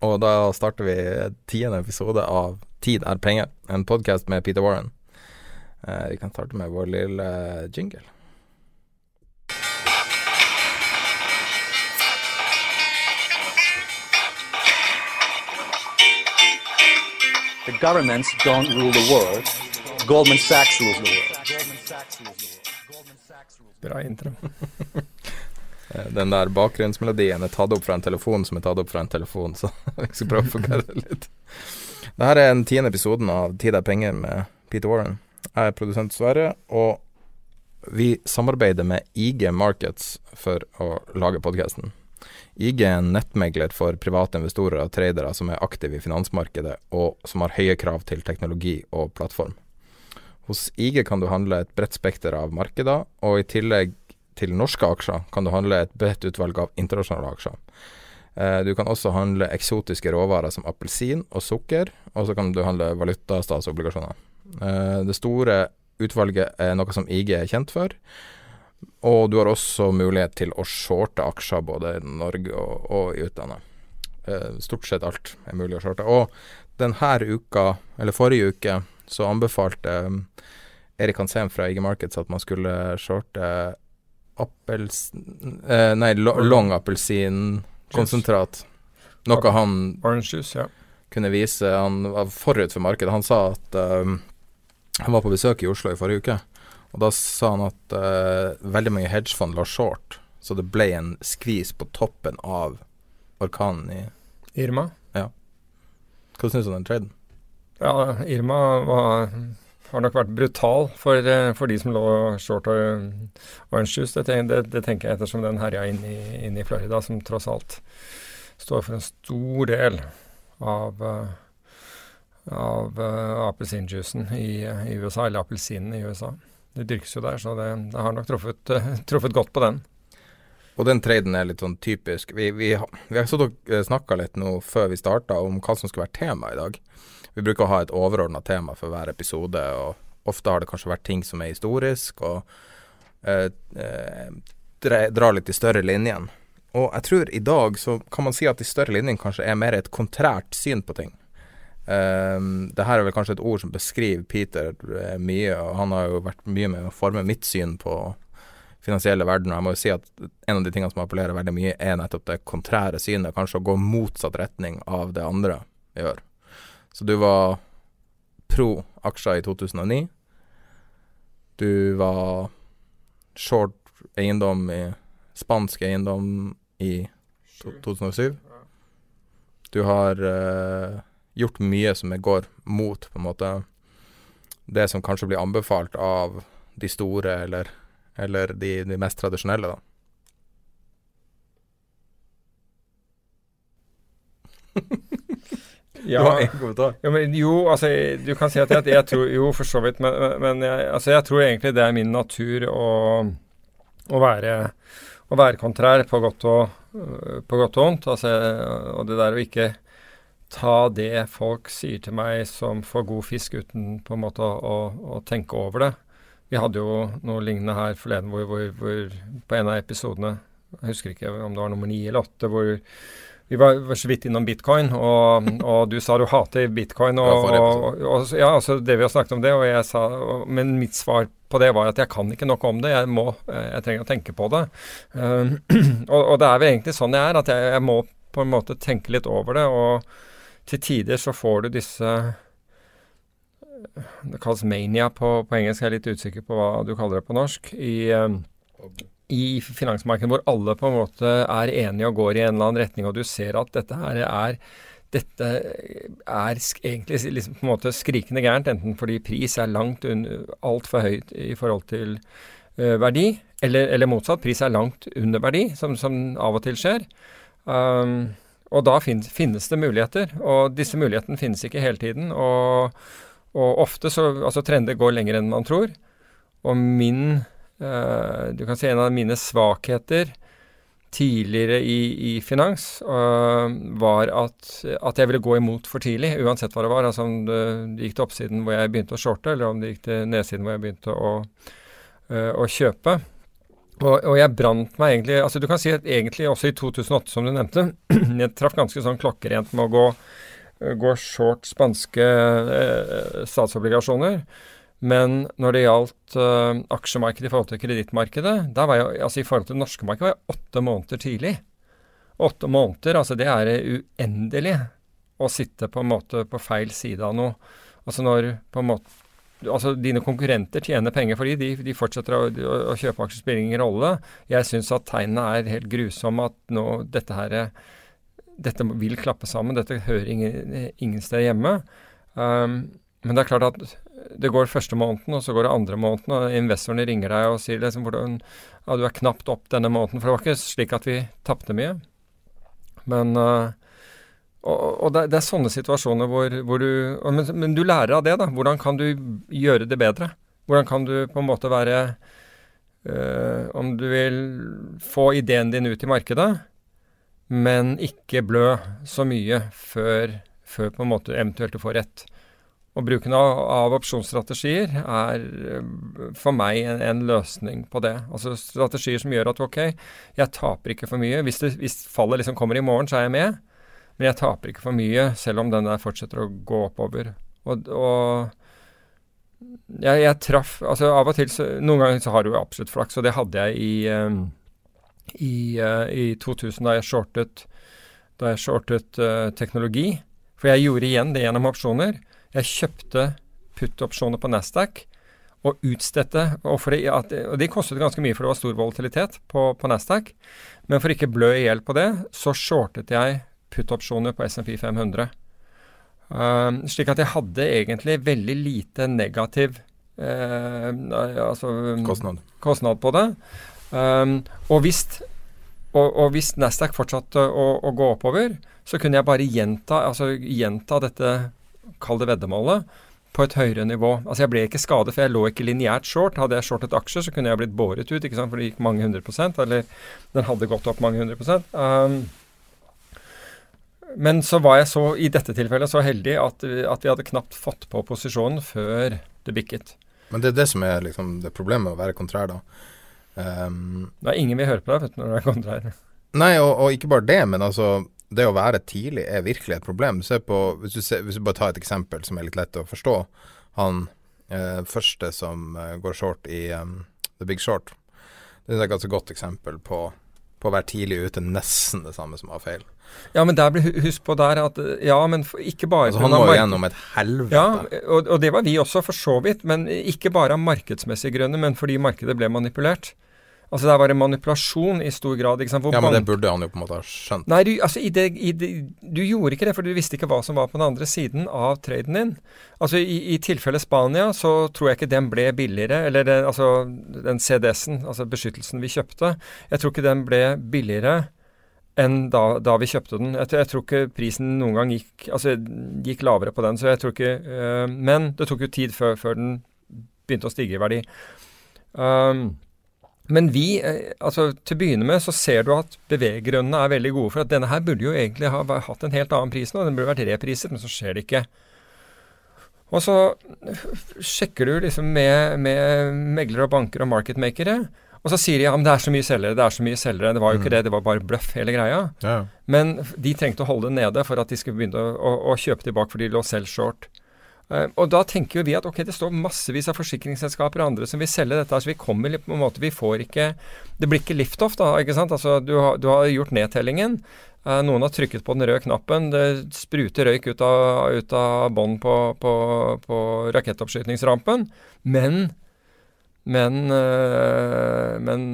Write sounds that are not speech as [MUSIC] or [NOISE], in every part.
Og da starter vi tiende episode av Tid er penger, en podkast med Peter Warren. Eh, vi kan starte med vår lille jingle. The governments don't rule the world. Goldman Sachs rules the world. Bra intro. [LAUGHS] Eh, Den der bakgrunnsmelodien er tatt opp fra en telefon som er tatt opp fra en telefon, så [LAUGHS] vi skal prøve å forklare det litt. Dette er den tiende episoden av Tid er penger med Peter Warren. Jeg er produsent Sverre, og vi samarbeider med IG Markets for å lage podkasten. IG er en nettmegler for private investorer og tradere som er aktive i finansmarkedet, og som har høye krav til teknologi og plattform. Hos IG kan du handle et bredt spekter av markeder, og i tillegg til norske aksjer kan du handle et bredt utvalg av internasjonale aksjer. Eh, Du kan også handle eksotiske råvarer som appelsin og sukker, og så kan du handle valuta, statsobligasjoner. Eh, Det store utvalget er noe som IG er kjent for, og du har også mulighet til å shorte aksjer både i Norge og, i utlandet. Eh, Stort sett alt er mulig å shorte. Og denne uka, eller forrige uke, så anbefalte Erik Hansen fra IG Markets at man skulle shorte appels... Eh, nei, lo, long. Noe han Orange juice, ja. kunne vise Han var forut for markedet. Han sa at um, han var på besøk i Oslo i forrige uke, og da sa han at uh, veldig mange hedgefond lå short, så det ble en skvis på toppen av orkanen i Irma. Ja. Hva syns du om den traden? Ja, Irma var, har nok vært brutal for, eh, for de som lå short og orange juice. Det, det, det tenker jeg ettersom den herja inn inn i Florida, som tross alt står for en stor del av eh, av uh, appelsinjuicen i, i USA, eller appelsinen i USA. Det dyrkes jo der, så det, det har nok truffet, uh, [LAUGHS] truffet godt på den. Og den traden er litt sånn typisk. Vi, vi, vi har snakka litt nå før vi starta om hva som skulle være tema i dag. Vi bruker å ha et overordna tema for hver episode, og ofte har det kanskje vært ting som er historisk, og eh, eh, dra litt i større linjen. Og jeg tror i dag så kan man si at de større linjene kanskje er mer et kontrært syn på ting. Um, det her er vel kanskje et ord som beskriver Peter eh, mye, og han har jo vært mye med å forme mitt syn på finansielle verden. Og jeg må jo si at en av de tingene som appellerer veldig mye, er nettopp det kontrære synet. Kanskje å gå motsatt retning av det andre gjør. Så du var pro aksjer i 2009. Du var short eiendom i spansk eiendom i 2007. Du har uh, gjort mye som går mot på en måte det som kanskje blir anbefalt av de store, eller, eller de, de mest tradisjonelle, da. [LAUGHS] Du har Ja, en kommentar. Jo, men jo, altså, du kan si at jeg, jeg tror Jo, for så vidt, men, men jeg, altså, jeg tror egentlig det er min natur å, å være å være kontrær på godt og, på godt og vondt. Altså, og det der å ikke ta det folk sier til meg som får god fisk, uten på en måte å, å, å tenke over det. Vi hadde jo noe lignende her forleden hvor, hvor, hvor på en av episodene, jeg husker ikke om det var nummer ni eller åtte, hvor vi var, så vidt innom bitcoin, og, og, du sa du hater bitcoin. Og, og, og ja, altså det vi har snakket om det, og jeg sa, men mitt svar på det var at jeg kan ikke nok om det. Jeg, må, jeg trenger å tenke på det. [CLEARS THROAT] Um, og, det er vel egentlig sånn jeg er, at jeg, jeg, må på en måte tenke litt over det. Og til tider så får du disse Det kalles mania på, på engelsk, jeg er litt usikker på hva du kaller det på norsk. i... Um, i finansmarkedet hvor alle på en måte er enige og går i en eller annen retning, og du ser at dette her er dette er egentlig liksom på en måte skrikende gærent, enten fordi pris er langt altfor høyt i forhold til uh, verdi, eller, eller, motsatt, pris er langt under verdi, som, som av og til skjer. Um, og da finnes, finnes det muligheter, og disse mulighetene finnes ikke hele tiden. Og, og ofte så Altså, trender går lenger enn man tror. Og min du kan si en av mine svakheter tidligere i, i finans uh, var at, at, jeg ville gå imot for tidlig, uansett hva det var. Altså om det, gikk til oppsiden hvor jeg begynte å shorte, eller om det gikk til nedsiden hvor jeg begynte å, uh, å kjøpe. Og, og, jeg brant meg egentlig altså Du kan si at egentlig også i 2008, som du nevnte, [CLEARS THROAT] jeg traff ganske sånn klokkerent med å gå, gå short spanske statsobligasjoner. Men når det gjaldt uh, aksjemarkedet i forhold til kredittmarkedet, altså i forhold til det norske markedet, var jeg åtte måneder tidlig. Åtte måneder, altså det er uendelig å sitte på en måte på feil side av noe. Altså når på en måte Altså dine konkurrenter tjener penger fordi de, de fortsetter å, å, å, kjøpe aksjer, spiller ingen rolle. Jeg syns at tegnene er helt grusomme, at nå dette her Dette vil klappe sammen. Dette hører ingen, ingen sted hjemme. Um, men det er klart at det går første måneden, og så går det andre måneden, og investorene ringer deg og sier liksom hvordan ja, du er knapt opp denne måneden. For det var ikke slik at vi tapte mye. Men uh, og, og det, det, er sånne situasjoner hvor, hvor du men, men, du lærer av det, da. Hvordan kan du gjøre det bedre? Hvordan kan du på en måte være uh, Om du vil få ideen din ut i markedet, men ikke blø så mye før, før på en måte eventuelt du får rett. Og bruken av, av, opsjonsstrategier er eh, for meg en, en, løsning på det. Altså strategier som gjør at ok, jeg taper ikke for mye. Hvis, det, hvis fallet liksom kommer i morgen, så er jeg med. Men jeg taper ikke for mye, selv om den der fortsetter å gå oppover. Og, og jeg, jeg, traff altså Av og til så, Noen ganger så har du jo absolutt flaks, og det hadde jeg i, um, i, uh, i 2000 da jeg shortet, da jeg shortet uh, teknologi. For jeg gjorde igjen det gjennom opsjoner. Jeg kjøpte put-opsjoner på Nasdaq og utstedte og, det, og de kostet ganske mye, for det var stor volatilitet på, på Nasdaq. Men for ikke blø i hjel på det, så shortet jeg put-opsjoner på SMP 500. Um, slik at jeg hadde egentlig veldig lite negativ uh, altså, kostnad. kostnad. på det. Um, og, hvis, og, og, hvis Nasdaq fortsatte å, å, gå oppover, så kunne jeg bare gjenta, altså, gjenta dette kall det veddemålet, på et høyere nivå. Altså Jeg ble ikke skadet, for jeg lå ikke lineært short. Hadde jeg shortet aksjer, så kunne jeg blitt båret ut, ikke sant? for det gikk mange hundre prosent. Eller den hadde gått opp mange hundre prosent. Um, men så var jeg så, i dette tilfellet så heldig at, at, vi hadde knapt fått på posisjonen før det bikket. Men det er det som er liksom, det problemet med å være kontrær, da. Um, det er ingen vil høre på deg vet du, når du er kontrær. Nei, og, og, ikke bare det, men altså det å være tidlig er virkelig et problem. På, hvis, du ser, hvis du bare tar et eksempel som er litt lett å forstå. Han eh, første som eh, går short i um, The Big Short. Det er et ganske godt eksempel på, på å være tidlig ute, nesten det samme som å ha feil. Ja, men der husk på der at Ja, men ikke bare altså, Han må jo gjennom et helvete. Ja, og, og, det var vi også, for så vidt. Men ikke bare av markedsmessige grunner, men fordi markedet ble manipulert. Altså Det var en manipulasjon i stor grad. ja, Men det burde han jo på en måte ha skjønt. Nei, du, altså, i det, i det, du gjorde ikke det, for du visste ikke hva som var på den andre siden av traden din. Altså I, i tilfelle Spania så tror jeg ikke den ble billigere, eller det, altså den CDS-en, altså beskyttelsen vi kjøpte, jeg tror ikke den ble billigere enn da, da vi kjøpte den. Jeg, jeg, tror ikke prisen noen gang gikk, altså, gikk lavere på den. så jeg tror ikke, øh, Men det tok jo tid før, før den begynte å stige i verdi. Um, men vi, eh, altså til å begynne med, så ser du at beveggrunnene er veldig gode. For at denne her burde jo egentlig ha hatt en helt annen pris nå. Den burde vært repriset, men så skjer det ikke. Og så sjekker du liksom med, med meglere og banker og marketmakere, Og så sier de ja, men det er så mye selgere, det er så mye selgere. Det var jo ikke det, det var bare bløff, hele greia. Ja. Men de trengte å holde det nede for at de skulle begynne å, å, å kjøpe tilbake, for de lå selv short. Eh, og da tenker jo vi at ok, det står massevis av forsikringsselskaper og andre som vil selge dette. altså Vi kommer på en måte, vi får ikke Det blir ikke liftoff, da. ikke sant? Altså Du har, du har gjort nedtellingen. Eh, noen har trykket på den røde knappen. Det spruter røyk ut av, ut av bånn på, på, på rakettoppskytningsrampen. Men men, øh, men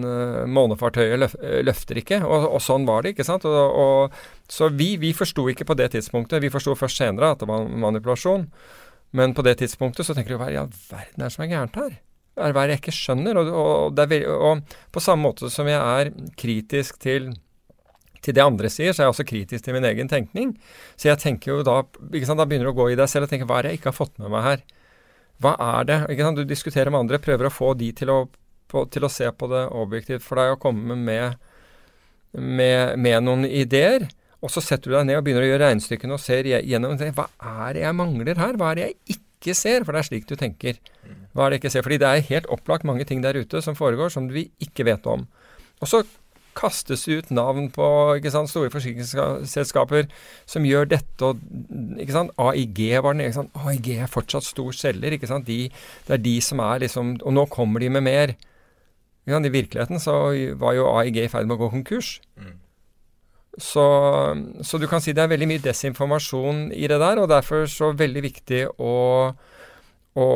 månefartøyet løf, løfter ikke, og, og, sånn var det. ikke sant? Og, og, så vi, vi forsto ikke på det tidspunktet. Vi forsto først senere at det var manipulasjon. Men på det tidspunktet så tenker du hva i all verden er det som er gærent her? Hva er det jeg ikke skjønner? Og, veldig, og, på samme måte som jeg er kritisk til, til det andre sier, så er jeg også kritisk til min egen tenkning. Så jeg tenker jo da sant, Da begynner du å gå i deg selv og tenke hva er det jeg ikke har fått med meg her? Hva er det? Du diskuterer med andre, prøver å få de til å, på, til å se på det objektivt for deg og komme med, med, med, noen ideer. Og så setter du deg ned og begynner å gjøre regnestykkene og ser gjennom Hva er det jeg mangler her? Hva er det jeg ikke ser? For det er slik du tenker. Hva er det jeg ikke ser? Fordi det er helt opplagt mange ting der ute som foregår som vi ikke vet om. Og så kastes ut navn på sant, store forsikringsselskaper som gjør dette og AIG var den ene. AIG er fortsatt stor selger. de, Det er de som er liksom Og nå kommer de med mer. I virkeligheten så var jo AIG i ferd med å gå konkurs. Mm. Så, så, du kan si det er veldig mye desinformasjon i det der, og derfor så veldig viktig å, å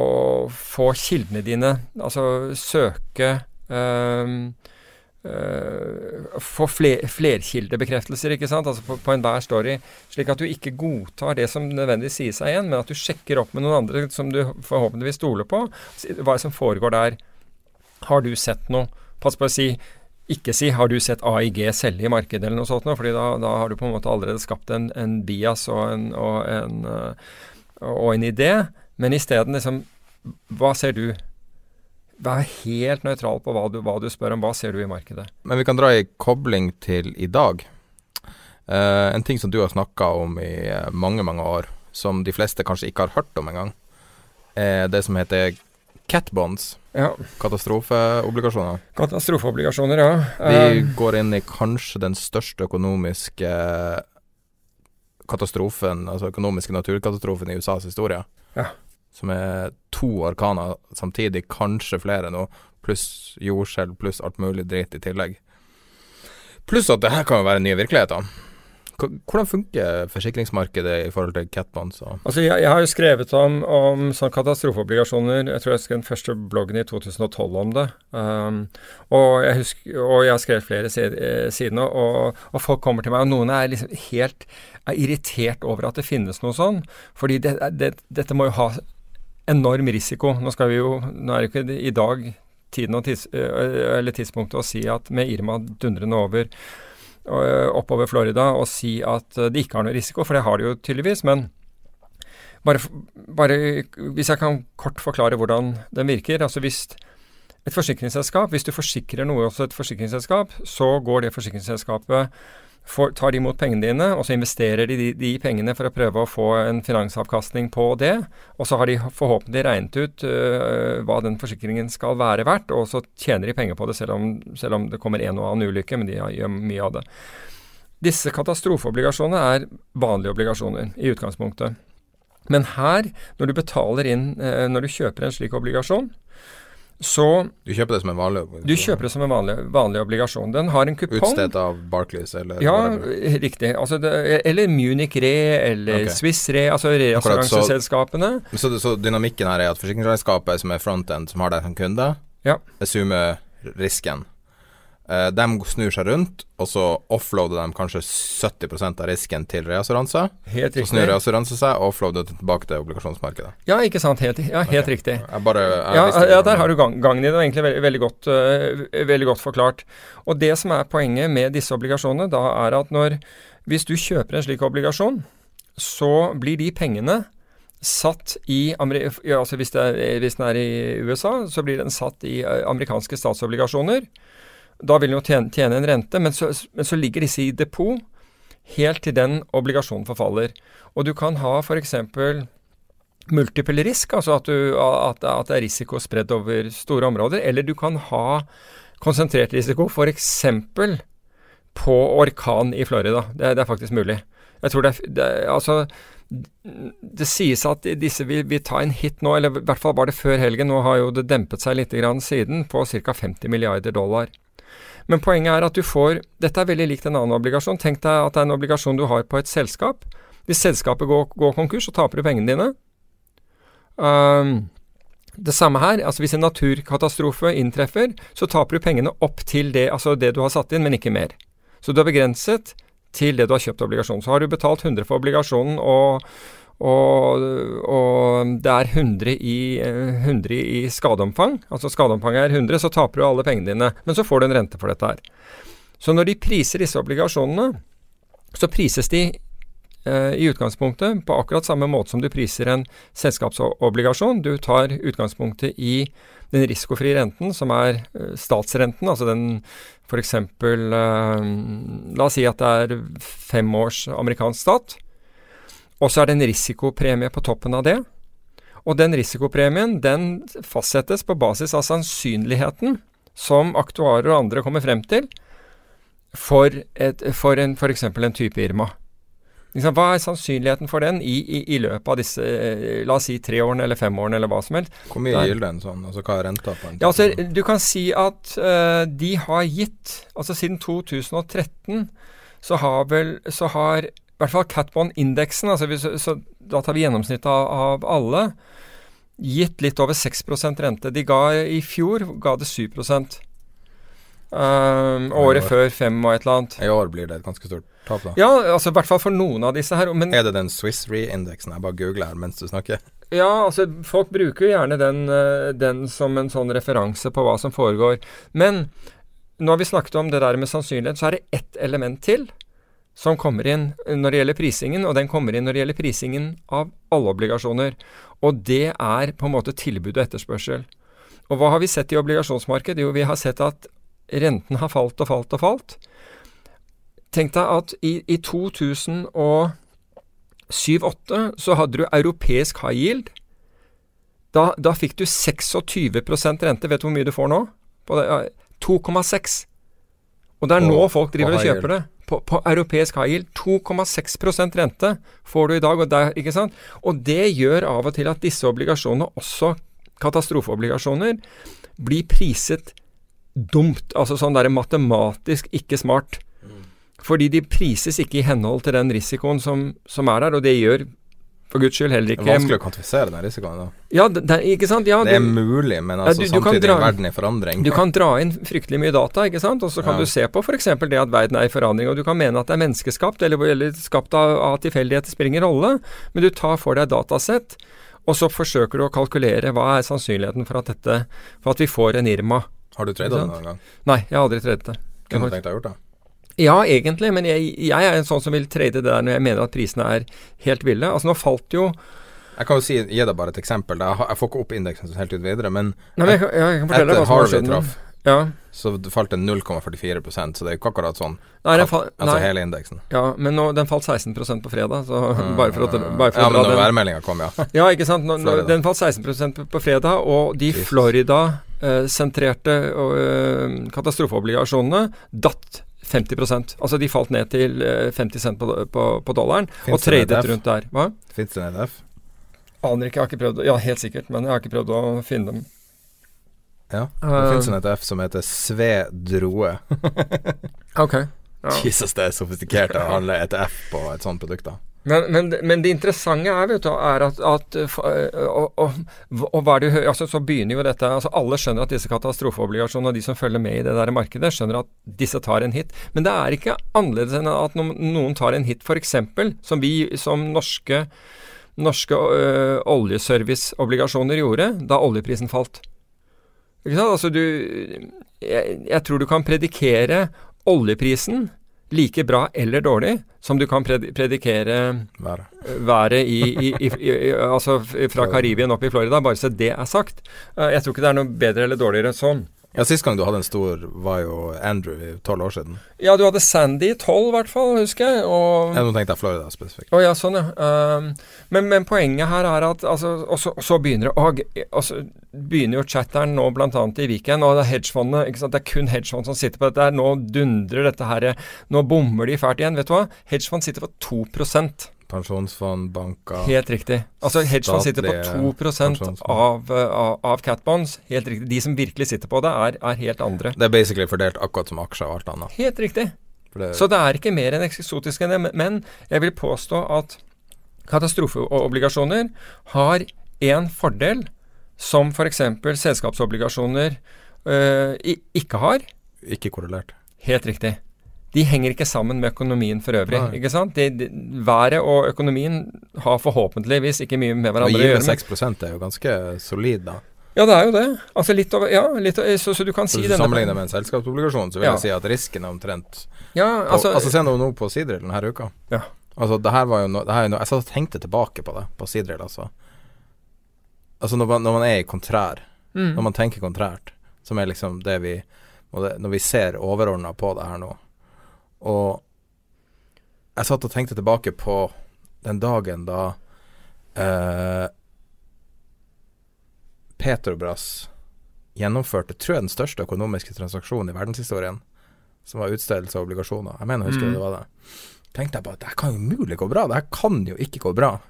få kildene dine, altså søke øh, øh, få fler, flerkildebekreftelser ikke sant? Altså på, på enhver story. Slik at du ikke godtar det som nødvendigvis sier seg igjen, men at du sjekker opp med noen andre som du forhåpentligvis stoler på. Hva som foregår der. Har du sett noe? Pass på å si ikke si 'har du sett AIG selge i markedet' eller noe sånt, fordi da, da, har du på en måte allerede skapt en, en bias og en, og en, uh, og en idé. Men isteden liksom Hva ser du? Vær helt nøytral på hva du, hva du, spør om. Hva ser du i markedet? Men vi kan dra i kobling til i dag. Uh, en ting som du har snakka om i uh, mange, mange år, som de fleste kanskje ikke har hørt om engang, er det som heter catbonds. Ja. Katastrofeobligasjoner. Katastrofeobligasjoner, ja. Vi uh, går inn i kanskje den største økonomiske katastrofen, altså økonomiske naturkatastrofen i USAs historie. Ja som er to orkaner samtidig, kanskje flere nå, pluss jordskjelv, pluss alt mulig dritt i tillegg. Pluss at det her kan jo være nye virkeligheter. Hvordan funker forsikringsmarkedet i forhold til catbonds? Altså, jeg, jeg, har jo skrevet om, om sånn katastrofeobligasjoner. Jeg tror jeg skrev den første bloggen i 2012 om det. Um, og, jeg husker, og, jeg har skrevet flere siden, og, og, folk kommer til meg, og noen er liksom helt er irritert over at det finnes noe sånn. Fordi det, det, dette må jo ha enorm risiko. Nå skal vi jo, nå er det ikke i dag tiden tids, eller tidspunktet å si at med Irma dundrende over oppover Florida og si at de ikke har noe risiko, for det har de jo tydeligvis. Men bare, bare hvis jeg kan kort forklare hvordan den virker. altså hvis et forsikringsselskap, hvis du forsikrer noe hos et forsikringsselskap, så går det forsikringsselskapet får, tar de imot pengene dine, og så investerer de, de, de pengene for å prøve å få en finansavkastning på det. Og så har de forhåpentlig regnet ut uh, hva den forsikringen skal være verdt, og så tjener de penger på det selv om, selv om det kommer en og annen ulykke, men de gjør mye av det. Disse katastrofeobligasjonene er vanlige obligasjoner i utgangspunktet. Men her, når du betaler inn, uh, når du kjøper en slik obligasjon, så Du kjøper det som en vanlig obligasjon? Du kjøper det som en vanlig, vanlig obligasjon. Den har en kupong. Utstedt av Barclays eller Ja, riktig. Altså det, eller Munich Re eller okay. Swiss Re, altså reassuranseselskapene. Så, så, så, dynamikken her er at forsikringsselskapet som er frontend, som har deg som kunde, ja. assumer risken. Uh, de snur seg rundt, og så offloader de kanskje 70% av risken til reassuranse. Helt riktig. Så snur reassuranse seg og offloader tilbake til obligasjonsmarkedet. Ja, ikke sant. Helt, ja, helt okay. riktig. Jeg bare, jeg ja, ja, der har du gang, gangen i det. Egentlig veldig, veldig, godt, uh, veldig godt forklart. Og det som er poenget med disse obligasjonene, da er at når Hvis du kjøper en slik obligasjon, så blir de pengene satt i altså hvis, er, hvis, den er i USA, så blir den satt i eh, amerikanske statsobligasjoner. Da vil den jo tjene, tjene en rente, men så, men så, ligger disse i depot helt til den obligasjonen forfaller. Og du kan ha f.eks. multiple risk, altså at, du, at, at, det er risiko spredd over store områder. Eller du kan ha konsentrert risiko, f.eks. på orkan i Florida. Det, det, er faktisk mulig. Jeg tror det det, altså, det sies at disse vil, vil, ta en hit nå, eller i hvert fall var det før helgen. Nå har jo det dempet seg litt siden, på ca. 50 milliarder dollar. Men poenget er at du får Dette er veldig likt en annen obligasjon. Tenk deg at det er en obligasjon du har på et selskap. Hvis selskapet går, går konkurs, så taper du pengene dine. Um, det samme her. altså Hvis en naturkatastrofe inntreffer, så taper du pengene opp til det, altså det du har satt inn, men ikke mer. Så du er begrenset til det du har kjøpt obligasjonen. Så har du betalt 100 for obligasjonen, og, og, og det er 100 i, 100 i, skadeomfang, altså skadeomfanget er 100, så taper du alle pengene dine. Men så får du en rente for dette her. Så når de priser disse obligasjonene, så prises de eh, i utgangspunktet på akkurat samme måte som du priser en selskapsobligasjon. Du tar utgangspunktet i den risikofrie renten, som er eh, statsrenten, altså den f.eks. Eh, la oss si at det er fem års amerikansk stat. Og så er det en risikopremie på toppen av det. Og den risikopremien den fastsettes på basis av sannsynligheten som aktuarer og andre kommer frem til for, et, for f.eks. en type Irma. Liksom, hva er sannsynligheten for den i, i, i, løpet av disse eh, la oss si tre årene eller fem årene eller hva som helst? Hvor mye gir den sånn? Altså Hva er renta på den? Ja, altså, du kan si at uh, de har gitt Altså siden 2013 så har vel så har i hvert fall Catbond-indeksen, altså hvis, så, da tar vi gjennomsnittet av, av, alle, gitt litt over 6% rente. De ga i fjor ga det 7 Um, året før fem og et eller annet. I år blir det et ganske stort tap, da. Ja, altså i hvert fall for noen av disse her. Men, er det den Swiss Re-indeksen? Jeg bare googler her mens du snakker. Ja, altså folk bruker jo gjerne den, eh, den, som en sånn referanse på hva som foregår. Men nå har vi snakket om det der med sannsynlighet, så er det ett element til som kommer inn når det gjelder prisingen, og den kommer inn når det gjelder prisingen av alle obligasjoner. Og det er på en måte tilbud og etterspørsel. Og hva har vi sett i obligasjonsmarkedet? Jo, vi har sett at renten har falt og falt og falt. Tenk deg at i, i 2007-2008 så hadde du europeisk high yield. Da, da fikk du 26 rente. Vet du hvor mye du får nå? 2,6. Og det er nå folk driver og kjøper det. På, på, europeisk high yield 2,6% rente får du i dag. Og, der, ikke sant? og det gjør av og til at disse obligasjonene, også katastrofeobligasjoner, blir priset dumt. Altså sånn der matematisk ikke smart. Fordi de prises ikke i henhold til den risikoen som, som er der, og det gjør for guds skyld heller ikke Det er vanskelig å kvantifisere den risikoen, da. Ja, det, ikke sant? Ja, det er mulig, men altså, ja, du, du samtidig er verden i forandring. Du kan dra inn fryktelig mye data, ikke sant? og så kan ja. du se på f.eks. det at verden er i forandring. Og du kan mene at det er menneskeskapt, eller, eller skapt av, av tilfeldigheter, spiller ingen rolle. Men du tar for deg datasett, og så forsøker du å kalkulere hva er sannsynligheten for at, dette, for at vi får en Irma. Har du tradet det noen gang? Nei, jeg har aldri tradet det. Kunne du tenkt deg å gjøre det? Ja, egentlig, men jeg, jeg, er en sånn som vil trade det der når jeg mener at prisene er helt ville. Altså, nå falt jo jeg kan jo si, gi deg bare et eksempel. Jeg, får ikke opp indeksen helt ut videre, men Nei, men jeg, jeg, kan etter Harvey traff, ja. så falt det 0,44% så det er ikke akkurat sånn. Nei, fall, altså nei. hele indeksen. Ja, men nå, den falt 16% på fredag, så [LAUGHS] mm, bare for å, bare for ja, å men når værmeldinga kom, ja. [LAUGHS] ja, ikke sant. Nå, nå, den falt 16 på, fredag, og de Florida Eh, sentrerte eh, katastrofeobligasjonene datt 50% Altså de falt ned til 50 eh, cent på, på, på dollaren Finns og tradet rundt der. Hva? Fins det en EDF? Aner ikke, jeg har ikke prøvd Ja, helt sikkert, men jeg har ikke prøvd å finne dem. Ja, det uh, fins en ETF som heter Sve Droe. ok. [LAUGHS] Ja. Jesus, det er sofistikert å handle ETF på et sånt produkt, da. Men, men, men, det interessante er, vet du, er at, at og, og, og, hva er det, altså, Så begynner jo dette altså Alle skjønner at disse katastrofeobligasjonene og de som følger med i det der markedet, skjønner at disse tar en hit. Men det er ikke annerledes enn at noen tar en hit, f.eks. som vi som norske, norske øh, oljeserviceobligasjoner gjorde da oljeprisen falt. Ikke sant? Altså du jeg, jeg tror du kan predikere oljeprisen like bra eller dårlig som du kan predikere været i, i, i, i, Altså fra Karibien opp i Florida, bare så det er sagt. Eh, jeg tror ikke det er noe bedre eller dårligere sånn. Ja, Sist gang du hadde en stor, var jo Andrew tolv år siden. Ja, du hadde Sandy i tolv, i hvert fall, husker jeg. Og Ja, Nå tenkte jeg Florida spesifikt. Oh, ja, sånn ja. Um, men, men poenget her er at altså, og, så, og så begynner det og så begynner jo chatteren nå bl.a. i Viken, og det er hedgefondene ikke sant? Det er kun hedgefond som sitter på dette. her, Nå dundrer dette her Nå bommer de fælt igjen. Vet du hva? Hedgefond sitter på 2 Pensjonsfond, banker Helt riktig. Altså Hedgefond sitter på 2 pensjonsfond. av, uh, av, av catbonds. Helt riktig. De som virkelig sitter på det, er, er helt andre. Det er basically fordelt akkurat som aksjer og alt annet. Helt riktig. Det, Så det er ikke mer enn eksotisk enn det. men- jeg vil påstå at katastrofeobligasjoner har én fordel som f.eks. selskapsobligasjoner øh, ikke har. ikke korrelert. Helt riktig. De henger ikke sammen med økonomien for øvrig. Nei. ikke sant? De, de, været og økonomien har forhåpentligvis ikke mye med Å hverandre å gi gjøre. med men- 6 er jo ganske solid, da. Ja, det er jo det. Altså litt over Ja, litt, over- så, så du kan Så si hvis du sammenligner med en selskapsobligasjon, så vil Ja. jeg si at risken er omtrent Ja, Altså, altså, altså Se nå, nå på Sidril denne uka. Ja. Altså, det her var jo no, her er no, Jeg satt og tenkte tilbake på det, på Sidril, altså. Altså, når man, når man er i kontrær, mm, når man tenker kontrært, som er liksom det vi det, Når vi ser overordna på det her nå, og jeg satt og tenkte tilbake på den dagen da eh, Petrobras gjennomførte, tror jeg, den største økonomiske transaksjonen i verdenshistorien, som var utstedelse av obligasjoner. Jeg mener, husker Mm. det var det. Tenkte jeg bare det her kan jo umulig gå bra. Det her kan jo ikke gå bra.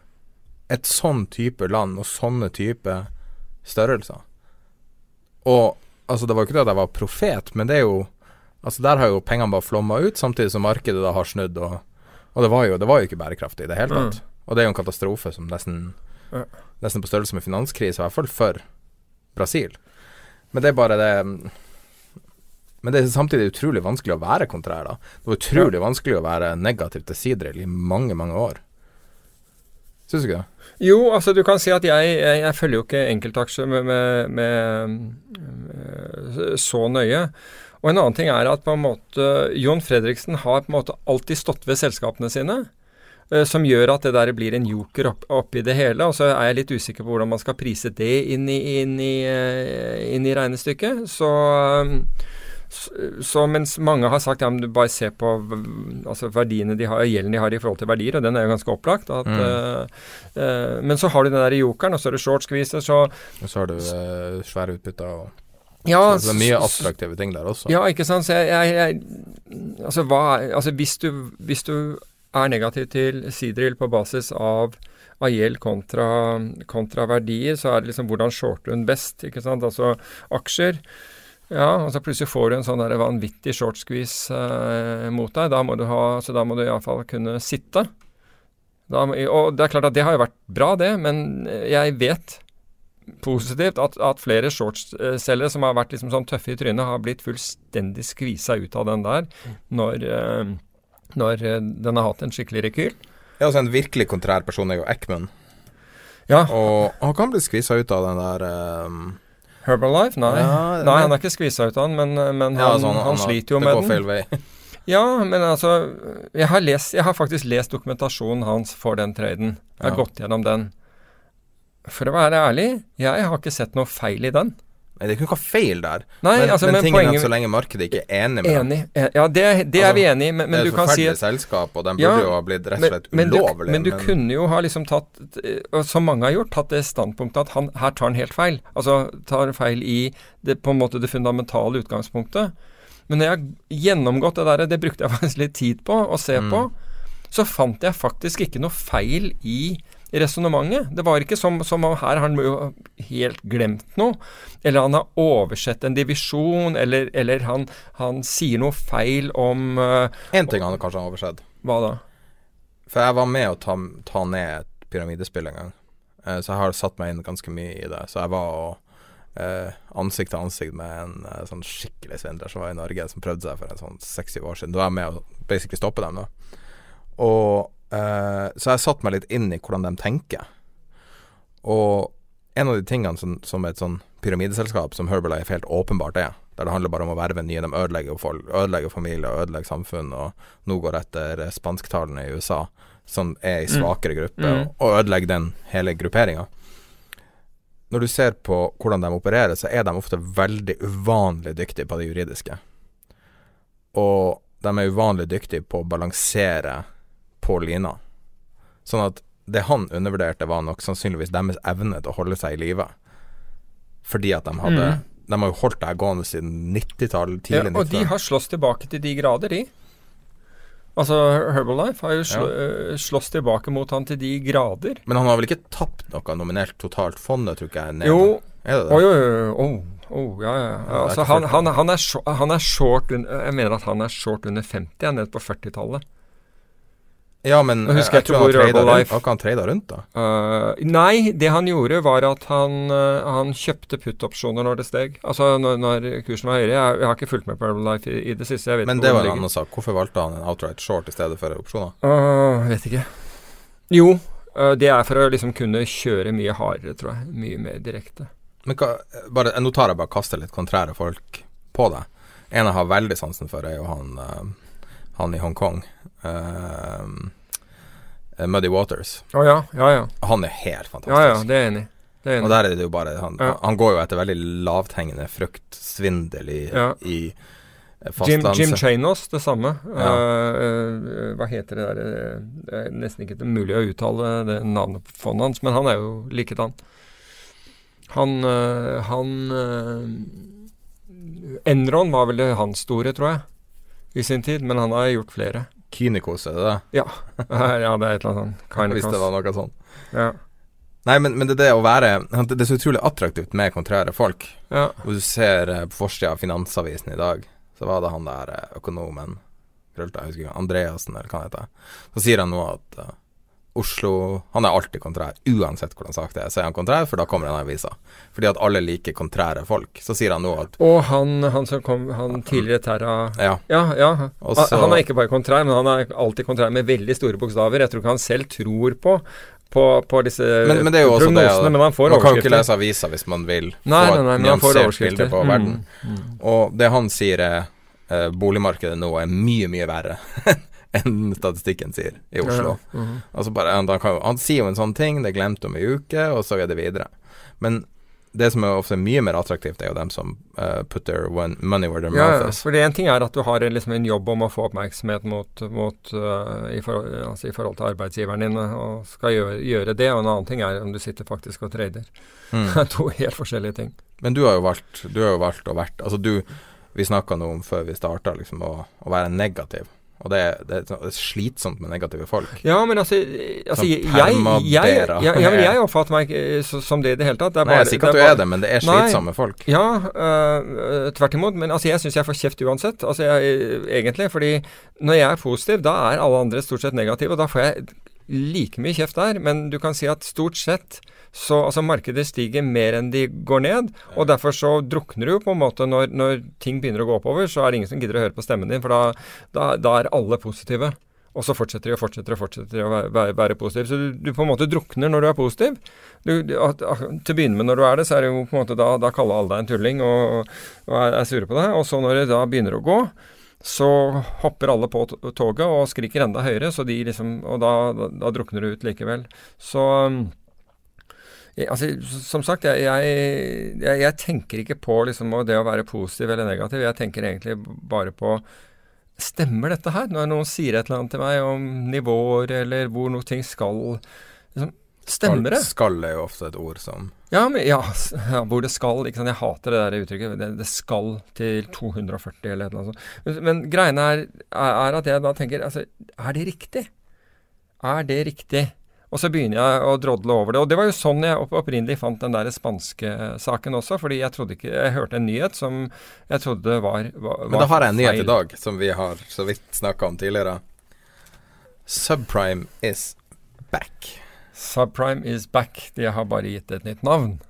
Et sånn type land og sånne type størrelser. Og altså, det var jo ikke det at jeg var profet, men det er jo Altså, der har jo pengene bare flomma ut, samtidig som markedet da har snudd, og, og det, var jo, det var jo ikke bærekraftig i det hele tatt. Og det er jo en katastrofe som nesten Ja. Nesten på størrelse med finanskrise, i hvert fall for Brasil. Men det er bare det Men det er samtidig utrolig vanskelig å være kontrær, da. Det var utrolig vanskelig å være negativ til Sidril i mange, mange år. Syns du ikke det? Jo, altså du kan si at jeg, jeg, jeg følger jo ikke enkeltaksjer med, med, med, med så nøye. Og en annen ting er at på en måte Jon Fredriksen har på en måte alltid stått ved selskapene sine. eh, Som gjør at det der blir en joker opp, oppi det hele. Og så er jeg litt usikker på hvordan man skal prise det inn i, inn i, eh, inn i regnestykket. Så, eh, så, mens mange har sagt ja, men du bare ser på altså verdiene de har, gjelden de har i forhold til verdier, og den er jo ganske opplagt. At, Mm. uh, men så har du den der jokeren, og så er det short skviser, så Og så har du uh, svære utbytter og ja, så Det er mye attraktive ting der også. Ja, ikke sant. Så jeg, jeg, jeg Altså, hva Altså, hvis du, hvis du er negativ til Sidril på basis av Aiel kontra, kontra verdier, så er det liksom hvordan shorter hun best, ikke sant. Altså aksjer. Ja, og så plutselig får du en sånn der vanvittig short squeeze eh, mot deg. Da må du ha, så da må du iallfall kunne sitte. Da, og det er klart at det har jo vært bra, det, men jeg vet positivt at, at flere shortselgere som har vært liksom sånn tøffe i trynet, har blitt fullstendig skvisa ut av den der når, eh, når eh, den har hatt en skikkelig rekyl. Ja, altså En virkelig kontrær person er jo Eckman. Ja, Og han kan bli skvisa ut av den der um, Herbalife? Nei. Ja, Nei, han er ikke skvisa ut av den, men, men han, ja, altså, han, har- sliter jo det med går den. feil vei. [LAUGHS] Ja, men altså jeg har, lest, jeg har faktisk lest dokumentasjonen hans for den traden. Jeg har Ja. gått gjennom den. For å være ærlig, jeg har ikke sett noe feil i den. Nei, det er ikke noe feil der. Nei, men, altså, men, men tingen er at så lenge markedet ikke er enig med dem Enig. En- Ja, det, det er Altså, vi enig i, men, men Det er et forferdelig selskap, og den Ja, burde jo ha blitt rett og slett men, du, ulovlig. men du kunne jo ha liksom tatt, eh, som mange har gjort, tatt det standpunktet at han, her tar han helt feil. Altså tar feil i det, på en måte det fundamentale utgangspunktet. Men når jeg har gjennomgått det der, det brukte jeg [LAUGHS] faktisk litt tid på å se Mm. på, så fant jeg faktisk ikke noe feil i resonnementet. Det var ikke som, som om her har han helt glemt noe, eller han har oversett en divisjon, eller, eller han, han sier noe feil om uh, ting han kanskje har oversett. Hva da? For jeg var med å ta, ta ned et pyramidespill en gang. uh, så jeg har satt meg inn ganske mye i det. Så jeg var og uh, ansikt til ansikt med en eh, sånn skikkelig svindler som var i Norge, som prøvde seg for en sånn 60 år siden. Da var jeg med å basically stoppe dem, da. Og eh, Så jeg satt meg litt inn i hvordan de tenker. Og en av de tingene som, som et sånn pyramideselskap som Herbalife helt åpenbart er, der det handler bare om å verve nye, de ødelegger, folk, ødelegger familier, ødelegger samfunn, og nå går etter spansktalene i USA, som er i svakere gruppe, Mm. og, og ødelegger den hele grupperinga. når du ser på hvordan de opererer, så er de ofte veldig uvanlig dyktige på det juridiske. Og de er uvanlig dyktige på å balansere på lina. Sånn at det han undervurderte, var nok sannsynligvis deres evne til å holde seg i live. Fordi at de hadde Mm. De har jo holdt det her gående siden 90-tallet, Ja, tidlig og de 90-tall. har slåss tilbake til de grader, de. Altså Herbalife har jo slå, ja. slåss tilbake mot han til de grader. Men han har vel ikke tapt noe nominelt totalt? Fondet tror ikke jeg nede. Jo, Er det det? Oh, jo, jo. Oh, oh, ja, ja. Ja, Altså, han, han, han, er han er short Jeg mener at han er short under 50, jeg er nede på 40-tallet. Ja, men jeg, jeg, jeg tror han hvor rundt. Han trada rundt, da? Uh, nei, det han gjorde var at han, uh, han kjøpte put-opsjoner når det steg. Altså når, når kursen var høyere. Jeg, jeg har ikke fulgt med på Herbalife i, i det siste. Men det var en annen sak. Hvorfor valgte han en outright short i stedet for opsjoner? Åh, vet ikke. Jo, uh, det er for å liksom kunne kjøre mye hardere, tror jeg. Mye mer direkte. Men hva, bare, Nå tar jeg bare kaster litt kontrære folk på deg. En jeg har veldig sansen for, er jo han, eh, han i Hongkong. Uh, Muddy Waters. Oh, ja, ja, ja. Han er helt fantastisk. Ja, ja, det er enig. Det er enig. Og der er det jo bare Han, han går jo etter veldig lavthengende frukt, svindel i, i eh, Jim. Jim Chanos, det samme. Ja. Uh, uh, hva heter det der Det er nesten ikke mulig å uttale det navnet på fondet hans, men han er jo likedan. Han uh, Han Enron var vel det hans store, tror jeg, i sin tid, men han har gjort flere. Kynikos, er det det? Ja, ja det er et eller annet sånt. Kynikos. Hvis det var noe sånt. Ja. Nei, men, men det er det å være Det er så utrolig attraktivt med kontrære folk. ja. Og du ser eh, på forsida av Finansavisen i dag, så var det han der eh, økonomen Krølta, jeg husker ikke, Andreassen, eller hva han heter. Så sier han nå at eh, Oslo Han er alltid kontrær. Uansett hvordan sak det er, så er han kontrær, for da kommer han i avisa. Fordi at alle liker kontrære folk. Så sier han nå at Og han, han som kom Han tidligere Terra Ja. Ja, ja. Også, Han- er ikke bare kontrær, men han er alltid kontrær med veldig store bokstaver. Jeg tror ikke han selv tror på på, på disse Men, men det er jo også det men man får Man kan jo ikke lese avisa hvis man vil Nei, få nei, nei, får nyansert bilde på Mm, mm. Og det han sier er eh, boligmarkedet nå er mye, mye verre [LAUGHS] enn statistikken sier i Oslo. Ja, mhm. Altså bare, han, kan, han sier jo en sånn ting, det er glemt om ei uke, og så er det videre. Men det som er ofte mye mer attraktivt, er jo dem som uh, put their one, money where their Ja, mouth ja. is. For det en ting er at du har en- liksom en jobb om å få oppmerksomhet mot, mot uh, i, forhold, altså i forhold til arbeidsgiveren din, og skal gjøre, gjøre det. Og en annen ting er om du sitter faktisk og trader. Mm. [LAUGHS] To helt forskjellige ting. Men du har jo valgt Du har jo valgt å vært Altså du Vi snakka nå om før vi starta, liksom, å, å være negativ. Og det, det, er slitsomt med negative folk. Ja, men altså, altså Sånn jeg, jeg, jeg, jeg oppfatter meg ikke eh, som det i det hele tatt. Det er Nei, jeg sier ikke at du er det, men det er Nei. slitsomme folk. Ja, uh, tvert imot. Men altså, jeg syns jeg får kjeft uansett. Altså, jeg, egentlig. Fordi når jeg er positiv, da er alle andre stort sett negative. Og da får jeg like mye kjeft der. Men du kan si at stort sett så Altså, markedet stiger mer enn de går ned. Og derfor så drukner du jo på en måte når, når ting begynner å gå oppover, så er det ingen som gidder å høre på stemmen din, for da, da, da er alle positive. Og så fortsetter de og fortsetter og fortsetter å være, være, være positiv. Så du, du på en måte drukner når du er positiv. Du, du, til å begynne med når du er det, så er det jo på en måte da, da kaller alle deg en tulling og, og er, er sure på deg. Og så når det da begynner å gå, så hopper alle på toget og skriker enda høyere, så de liksom Og da, da, da drukner du ut likevel. Så um, altså, som sagt, jeg, jeg, jeg, tenker ikke på liksom, det å være positiv eller negativ. Jeg tenker egentlig bare på Stemmer dette her? Når noen sier et eller annet til meg om nivåer, eller hvor noe ting skal liksom, Stemmer det? skal er jo ofte et ord som Ja, men, ja, ja, hvor det skal. Ikke sant? Jeg hater det der uttrykket. Det, det skal til 240 eller annet sånt. Men, greiene er, er at jeg da tenker altså, Er det riktig? Er det riktig? Og så begynner jeg å drodle over det. Og det var jo sånn jeg opp opprinnelig fant den der spanske saken også. Fordi jeg trodde ikke Jeg hørte en nyhet som jeg trodde var, var Men da har jeg en nyhet i dag, som vi har så vidt snakka om tidligere. Subprime is back. Subprime is back. De har bare gitt et nytt navn.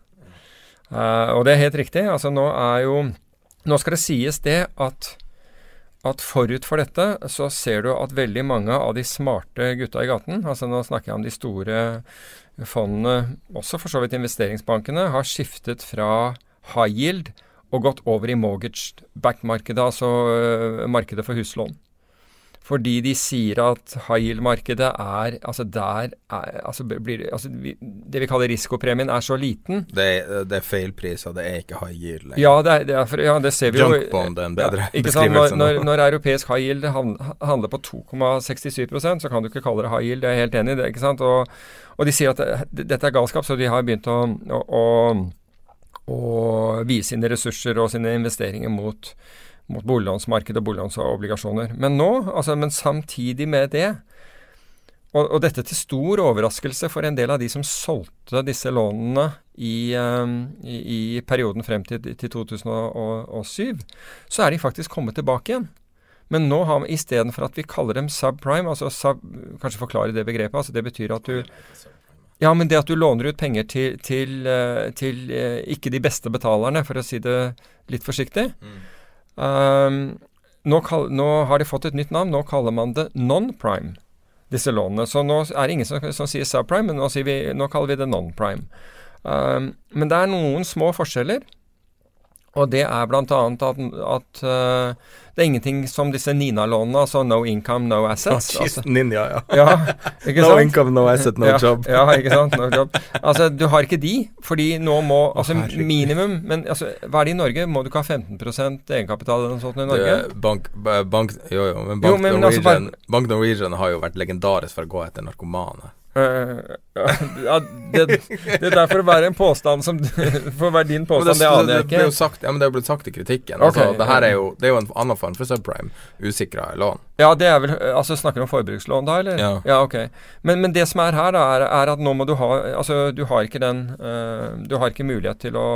Uh, og det er helt riktig. Altså nå er jo Nå skal det sies det at at forut for dette så ser du at veldig mange av de smarte gutta i gaten, altså nå snakker jeg om de store fondene, også for så vidt investeringsbankene, har skiftet fra high yield og gått over i mortgage back-markedet, altså øh, markedet for huslån. Fordi de sier at high yield-markedet er Altså der er, altså blir, altså Det vi kaller risikopremien, er så liten. Det er, det er og det er ikke high yield lenger. Ja, det, er, det, er ja, det ser vi jo Junkbond er en bedre ja, ikke sant? Når, når, når europeisk high yield handler på 2,67% så kan du ikke kalle det high yield. Jeg er helt enig i det. ikke sant? Og, og de sier at det, dette er galskap, så de har begynt å, å, å, å vie sine ressurser og sine investeringer mot, mot boliglånsmarkedet og boliglånsobligasjoner. Men nå, altså, men samtidig med det og, og dette til stor overraskelse for en del av de som solgte disse lånene i, eh, i, i perioden frem til, til 2007, så er de faktisk kommet tilbake igjen. Men nå har vi istedenfor at vi kaller dem subprime, altså sub, kanskje forklare det begrepet, altså det betyr at du ja, men det at du låner ut penger til, til, eh, til eh, ikke de beste betalerne, for å si det litt forsiktig. Um, nå, kall, nå har de fått et nytt navn. Nå kaller man det non-prime, disse lånene. Så nå er det ingen som, som sier subprime, men nå, vi, nå kaller vi det non-prime. Um, men det er noen små forskjeller. Og det er bl.a. at, at uh, det er ingenting som disse Nina-lånene, altså no income, no assets. altså, Ninja, ja. ja, [LAUGHS] No sant? income, no asset, no ja, job. Ja, ikke sant. No job. Altså, du har ikke de, fordi nå må Altså minimum Men altså, hva er det i Norge? Må du ikke ha 15 egenkapital eller noe sånt i Norge? Bank, bank, jo, jo, men Jo, men Norwegian, altså Norwegian, Bank Norwegian har jo vært legendarisk for å gå etter narkomane. Eh, ja, det, det er derfor å være en påstand som å være din påstand, det aner jeg ble jo ikke. sagt, ja, men det er jo blitt sagt i kritikken. Okay, altså, det her er jo Det er jo en annen form for subprime. Usikra lån. Ja, det er vel Altså, snakker du om forbrukslån da, eller? Ja. ok. Men, men det som er her, da, er, er at nå må du ha Altså, du har ikke den uh, Du har ikke mulighet til å,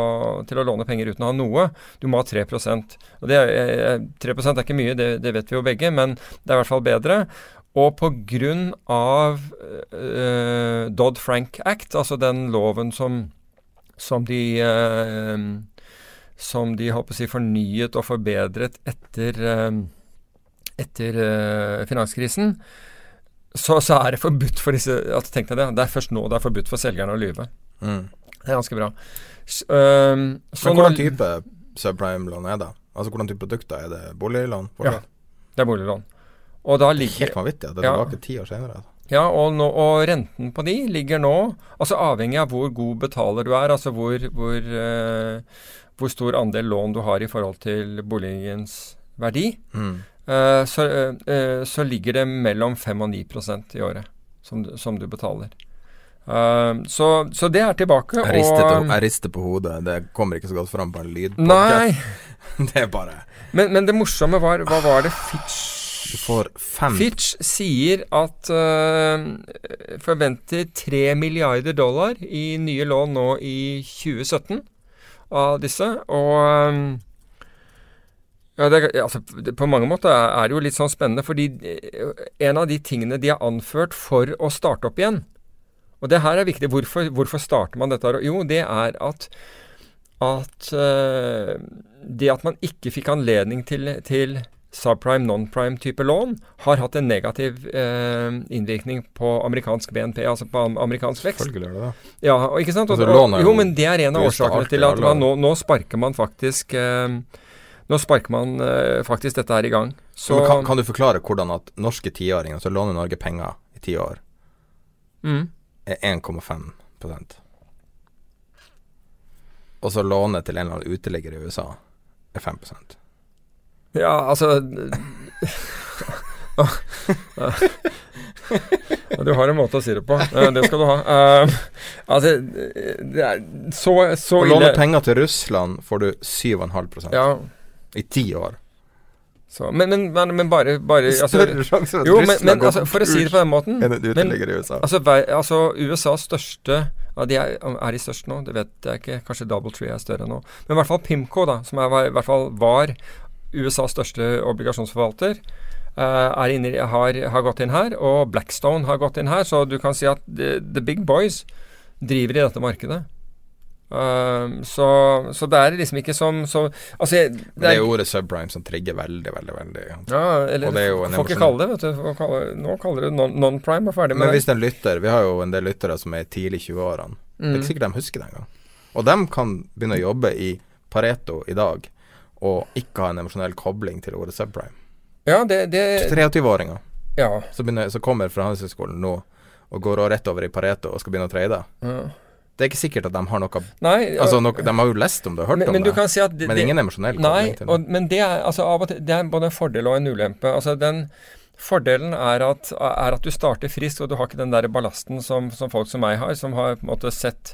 til å låne penger uten å ha noe. Du må ha 3 Og det er, eh, 3 er ikke mye, det, det vet vi jo begge, men det er i hvert fall bedre. Og på grunn av eh, Dodd-Frank Act, altså den loven som, som de uh, Som de håper å si fornyet og forbedret etter eh, etter finanskrisen, så, så er det forbudt for disse altså, Tenk deg det. Det er først nå det er forbudt for selgerne å lyve. Mm. Det er ganske bra. Så, um, så Men hvordan type subprime-lån er det? Altså hvordan type produkter er det? Boliglån? Ja, det er boliglån. Og da ligger Helt vanvittig at det er Ja. tilbake ti år senere. Altså. Ja, og, nå, og renten på de ligger nå Altså avhengig av hvor god betaler du er, altså hvor, hvor, uh, hvor stor andel lån du har i forhold til boligens verdi, Mm. uh, så, uh, så ligger det mellom 5 og 9% i året som, som du betaler. Uh, så, så det er tilbake. Jeg rister, og, jeg rister på hodet. Det kommer ikke så godt fram på en lydpodkast. [LAUGHS] Det er bare men, men det morsomme var Hva var det Fitch Du får fem Fitch sier at uh, forventer 3 milliarder dollar i nye lån nå i 2017 av disse. Og um, ja, det, altså, det, på mange måter er det jo litt sånn spennende, fordi eh, en av de tingene de har anført for å starte opp igjen Og det her er viktig. Hvorfor, hvorfor starter man dette? Jo, det er at at uh, det at man ikke fikk anledning til, til subprime, non-prime type lån, har hatt en negativ eh, innvirkning på amerikansk BNP, altså på amerikansk vekst. Selvfølgelig gjør det det. Ja, og ikke sant? Og, Altså, lån er jo, men det er en av årsakene til at man, nå, nå sparker man faktisk eh, Nå sparker man eh, faktisk dette her i gang. Så Men kan, kan du forklare hvordan at norske tiåringer som låner Norge penger i ti år, mm, er 1,5% Og så låne til en eller annen uteligger i USA er 5 Ja, altså [LAUGHS] Du har en måte å si det på. Det skal du ha. Uh, altså, det er så, så Å låne penger til Russland får du 7,5 Ja, i ti år. så, men, men, men, bare, bare [LAUGHS] altså, Større sjanse for at Jo, Russland men går altså, for å si det på den måten enn uteligger i USA. altså, vei, altså USAs største ja, de er, er de størst nå? Det vet jeg ikke. Kanskje Doubletree er større nå. Men i hvert fall Pimco, da, som er, i hvert fall var USAs største obligasjonsforvalter, eh, er inne, har, har gått inn her. Og Blackstone har gått inn her. Så du kan si at the, the big boys driver i dette markedet. Eh, så, så det er liksom ikke som så, Altså, det Det er er, jo ordet subprime som trigger veldig, veldig, veldig. ja, eller, og det er jo en Får ikke kalle det, vet du. Kalle, nå kaller non- non-prime og ferdig med Men hvis en lytter Vi har jo en del lyttere som er tidlig i 20-årene. Det er Mm. ikke sikkert de husker det engang. Og de kan begynne å jobbe i Pareto i dag og ikke ha en emosjonell kobling til ordet subprime. Ja, det, det 23-åringer Ja. som, som kommer fra Handelshøyskolen nå og går rett over i Pareto og skal begynne å trade. ja. Det er ikke sikkert at de har noe Nei, Altså, noe, de har jo lest om det og hørt men, om men du det, kan si det, men ingen emosjonell kobling til det. og, men det er, altså, til, det er både en fordel og en ulempe. Altså, den Fordelen er at, er at du starter friskt, og du har ikke den der ballasten som, som folk som meg har, som har på en måte sett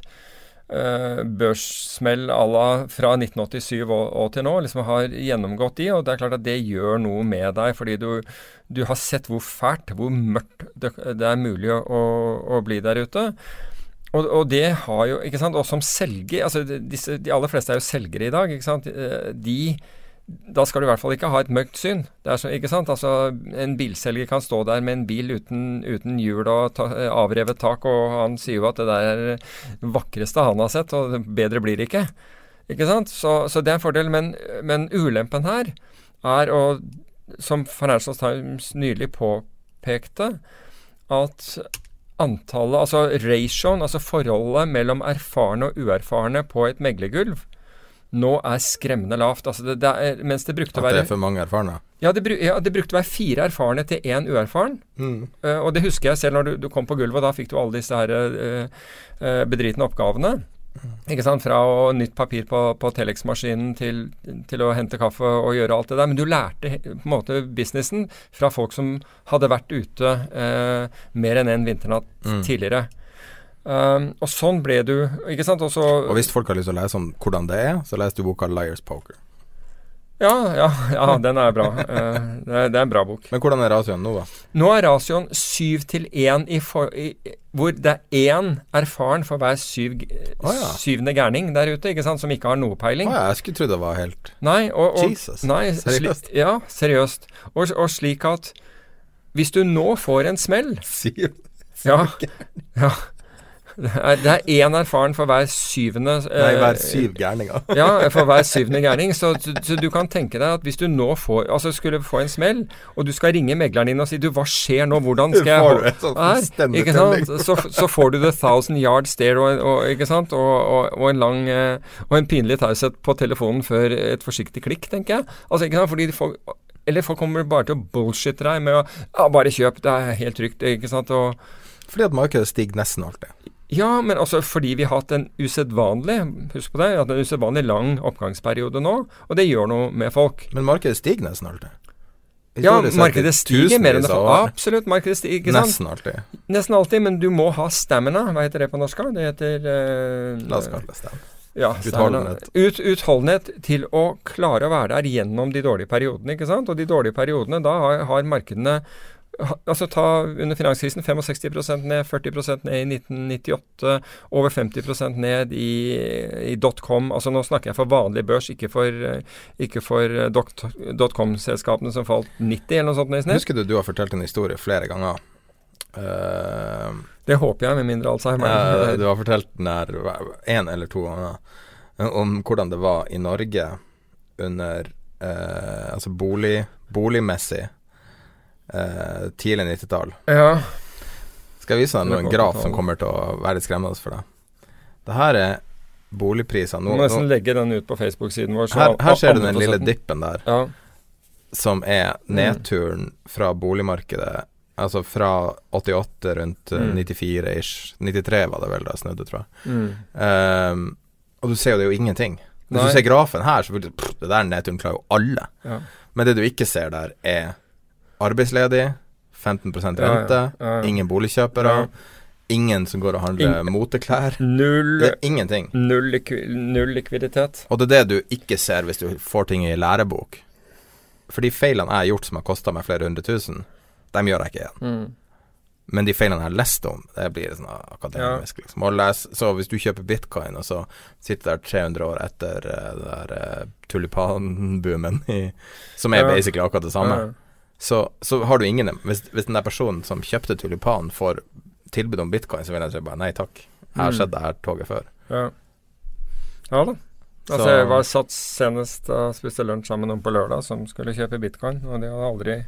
børssmell à la fra 1987 og, og til nå, liksom har gjennomgått de, og det er klart at det gjør noe med deg, fordi du, du har sett hvor fælt, hvor mørkt det, det er mulig å, å bli der ute. Og, og det har jo, ikke sant, og som selger altså disse, De aller fleste er jo selgere i dag. ikke sant, Eh, De da skal du i hvert fall ikke ha et mørkt syn. Så, ikke sant? Altså, En bilselger kan stå der med en bil uten, uten hjul og ta, avrevet tak, og han sier jo at det der er det vakreste han har sett, og bedre blir det ikke. Ikke sant? Så, så det er en fordel. Men, men ulempen her er, og som Financial Times nylig påpekte, at antallet, altså ratioen, altså forholdet mellom erfarne og uerfarne på et meglergulv, nå er skremmende lavt. Altså det, det er, mens det brukte å At det er for mange erfarne. ja det, ja, det brukte å være fire erfarne til én uerfaren. Eh, og det husker jeg selv når du, du kom på gulvet, og da fikk du alle disse her eh, bedritne oppgavene. Ikke sant? Fra å nytt papir på, på Telex-maskinen til, til å hente kaffe og gjøre alt det der. Men du lærte på en måte businessen fra folk som hadde vært ute eh, mer enn en vinternatt tidligere. Um, og sånn ble du, ikke sant. Også, Og hvis folk har lyst til å lese om hvordan det er, så leser du boka 'Liars Poker'. Ja, ja, ja, den er bra. uh, det, er, det er en bra bok. Men hvordan er ratioen nå, da? Nå er ratioen syv til én i for, i, hvor det er én erfaren for hver syv, ja. syvende gærning der ute, ikke sant, som ikke har noe peiling. ja, jeg skulle trodd det var helt Nei, og, og, Jesus, Nei, seriøst? Sli, ja, seriøst. Og, og slik at hvis du nå får en smell syv. Ja. ja det er, én erfaren for hver syvende eh, Nei, hver syv gærninger. ja, [LAUGHS] for hver syvende gærning. Så, så, du kan tenke deg at hvis du nå får Altså skulle få en smell, og du skal ringe megleren din og si du, hva skjer nå, hvordan skal jeg Her, ikke sant? Så, så får du the thousand yard stare og, og, ikke sant? Og, og, og en lang eh, Og en pinlig taushet på telefonen før et forsiktig klikk, tenker jeg. Altså, ikke sant? Fordi folk eller folk kommer bare til å bullshitte deg med å ja, 'Bare kjøp, det er helt trygt', ikke sant. Og, Fordi at markedet stiger nesten alltid. Ja, men altså fordi vi har hatt en usedvanlig Husk på det, hatt en usedvanlig lang oppgangsperiode nå, og det gjør noe med folk. Men markedet stiger nesten alltid. Ja, markedet stiger mer enn det får. Absolutt, markedet stiger. Ikke sant? Nesten alltid. Nesten alltid, men du må ha stamina. Hva heter det på norsk? Det heter uh, La oss kalle det stamina. ja, Utholdenhet. Ut, utholdenhet til å klare å være der gjennom de dårlige periodene. ikke sant? Og de dårlige periodene, da har, har markedene Altså ta under finanskrisen 65% ned, 40% ned i 1998, over 50% ned i, i dotcom. Altså nå snakker jeg for vanlig børs, ikke for, ikke for eh, dot- dotcom-selskapene som falt 90 eller noe sånt i. Husker du du har fortalt en historie flere ganger? Uh, Det håper jeg, med mindre Alzheimer. Uh, du har fortalt den her én eller to ganger eh, om hvordan det var i Norge under uh, Altså bolig, boligmessig eh, tidlig 90-tall. ja. Skal jeg vise deg noen graf som kommer til å være litt skremmende for deg. Det her er boligpriser Du nå. må nesten nå legge den ut på Facebook-siden vår. så her, her ser du den lille dippen der. Ja. som er Mm. nedturen fra boligmarkedet. Altså fra 88 rundt eh, Mm. 94-ish. 93 var det vel da jeg snudde, tror jeg. Mm. Um, og du ser jo det er jo ingenting. Hvis Nei. du ser grafen her, så vil du pff, Det der nedturen klarer jo alle. Ja. Men det du ikke ser der, er arbeidsledig, 15 Ja, ja. rente, Ja, ja. ingen boligkjøpere, Ja. ingen som går og handler In moteklær. Null, Det er ingenting. null, likvi null likviditet. Og det er det du ikke ser hvis du får ting i lærebok. For de feilene jeg har gjort som har kosta meg flere hundre tusen, dem gjør jeg ikke igjen. Mm. Men de feilene jeg har lest om, det blir sånn akademisk. Liksom. Og les, så hvis du kjøper bitcoin, og så sitter der 300 år etter uh, det der uh, tulipanboomen, som er Ja. basically akkurat det samme, Ja. Så, så har du ingen hvis, hvis den der personen som kjøpte tulipan, får tilbud om bitcoin, så vil jeg si bare nei takk. Jeg har Mm. sett det her toget før. Ja. ja da. Altså, Så- jeg var satt senest og spiste lunsj sammen med noen på lørdag som skulle kjøpe bitcoin, og de hadde aldri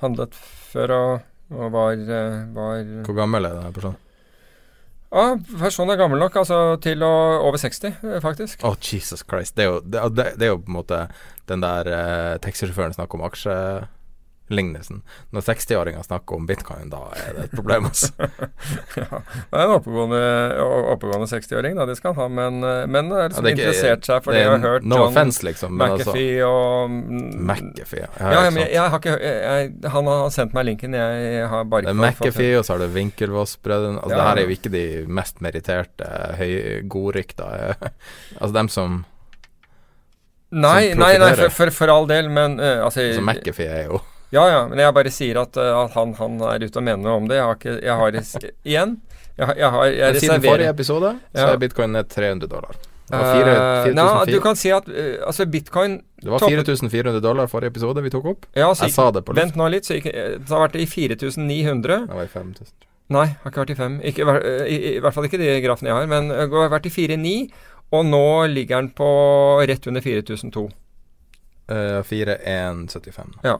handlet før og, og var, eh, var Hvor gammel er denne personen? Ja, personen er gammel nok, altså til å over 60, eh, faktisk. Å, Jesus Christ. Det er, jo, det, det, er jo på en måte den der eh, taxisjåføren snakker om lignelsen. Når 60-åringer snakker om bitcoin, da er det et problem, altså. [LAUGHS] ja, det er en oppegående, oppegående 60-åring, da, det skal han ha, men, eh, men er liksom Ja, det er ikke- interessert seg for det det jeg har hørt no John offense, liksom, altså- McAfee og McAfee, ja. Ja, men jeg, jeg har ikke jeg, Han har sendt meg linken, jeg, har bare ikke fått- McAfee, og så har du Winkelvoss-brødrene. Altså. Det her er jo ikke de mest meritterte, godrykta eh, [LAUGHS] Altså dem som Nei, nei, nei for, for, for all del, men uh, altså altså McAfee er jo Ja, ja, men jeg bare sier at, eh, at han, han er ute og mener noe om det. Jeg har ikke Jeg har Igjen, jeg, jeg har jeg Siden forrige episode episode så er bitcoin ned 300 dollar. Eh, 4004 nei, du kan si at uh, altså bitcoin Det var 4400 dollar forrige episode vi tok opp. ja, Jeg sa det på luft. Vent nå litt, så gikk, det har vært i 4900. Det var i 5000. Nei, har ikke vært i 5. Ikke, i, I hvert fall ikke de grafene jeg har. Men det har vært i 4,9, og nå ligger den på rett under 4002. Uh, 4175. Ja.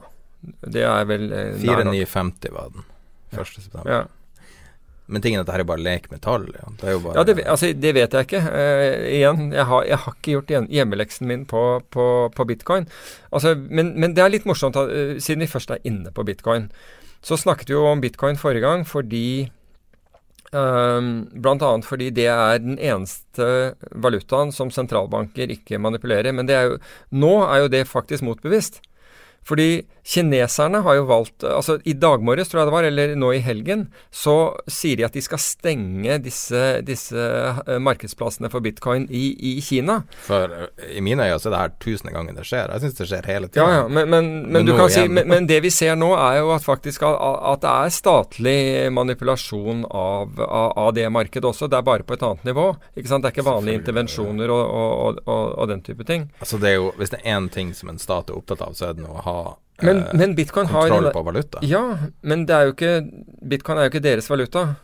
Det er vel eh, 4950 var den 1. september. Ja. Men tingen at dette er bare lek med tall. Ja. Det bare Ja, det, altså, det vet jeg ikke. Eh, igjen, jeg har, jeg har ikke gjort hjemmeleksen min på, på, på bitcoin. Altså, men, men det er litt morsomt, eh, siden vi først er inne på bitcoin. Så snakket vi jo om bitcoin forrige gang fordi Um, blant annet fordi det er den eneste valutaen som sentralbanker ikke manipulerer. Men det er jo, nå er jo det faktisk motbevist. Fordi kineserne har jo valgt Altså i dag morges, tror jeg det var, eller nå i helgen, så sier de at de skal stenge disse, disse eh, markedsplassene for bitcoin i, i Kina. For eh, i mine øyne så er det her tusende ganger det skjer. Jeg syns det skjer hele Ja, tida. ja, men, men, men, Men du nå kan si, men, det vi ser nå, er jo at faktisk at, at det er statlig manipulasjon av, av, av det markedet også. Det er bare på et annet nivå. Ikke sant? Det er ikke vanlige intervensjoner og, og, og, og, den type ting. Altså det er jo, hvis det er én ting som en stat er opptatt av, så er det å ha Men, eh, men bitcoin har kontroll på valuta. Ja, men det er jo ikke Bitcoin er jo ikke deres valuta.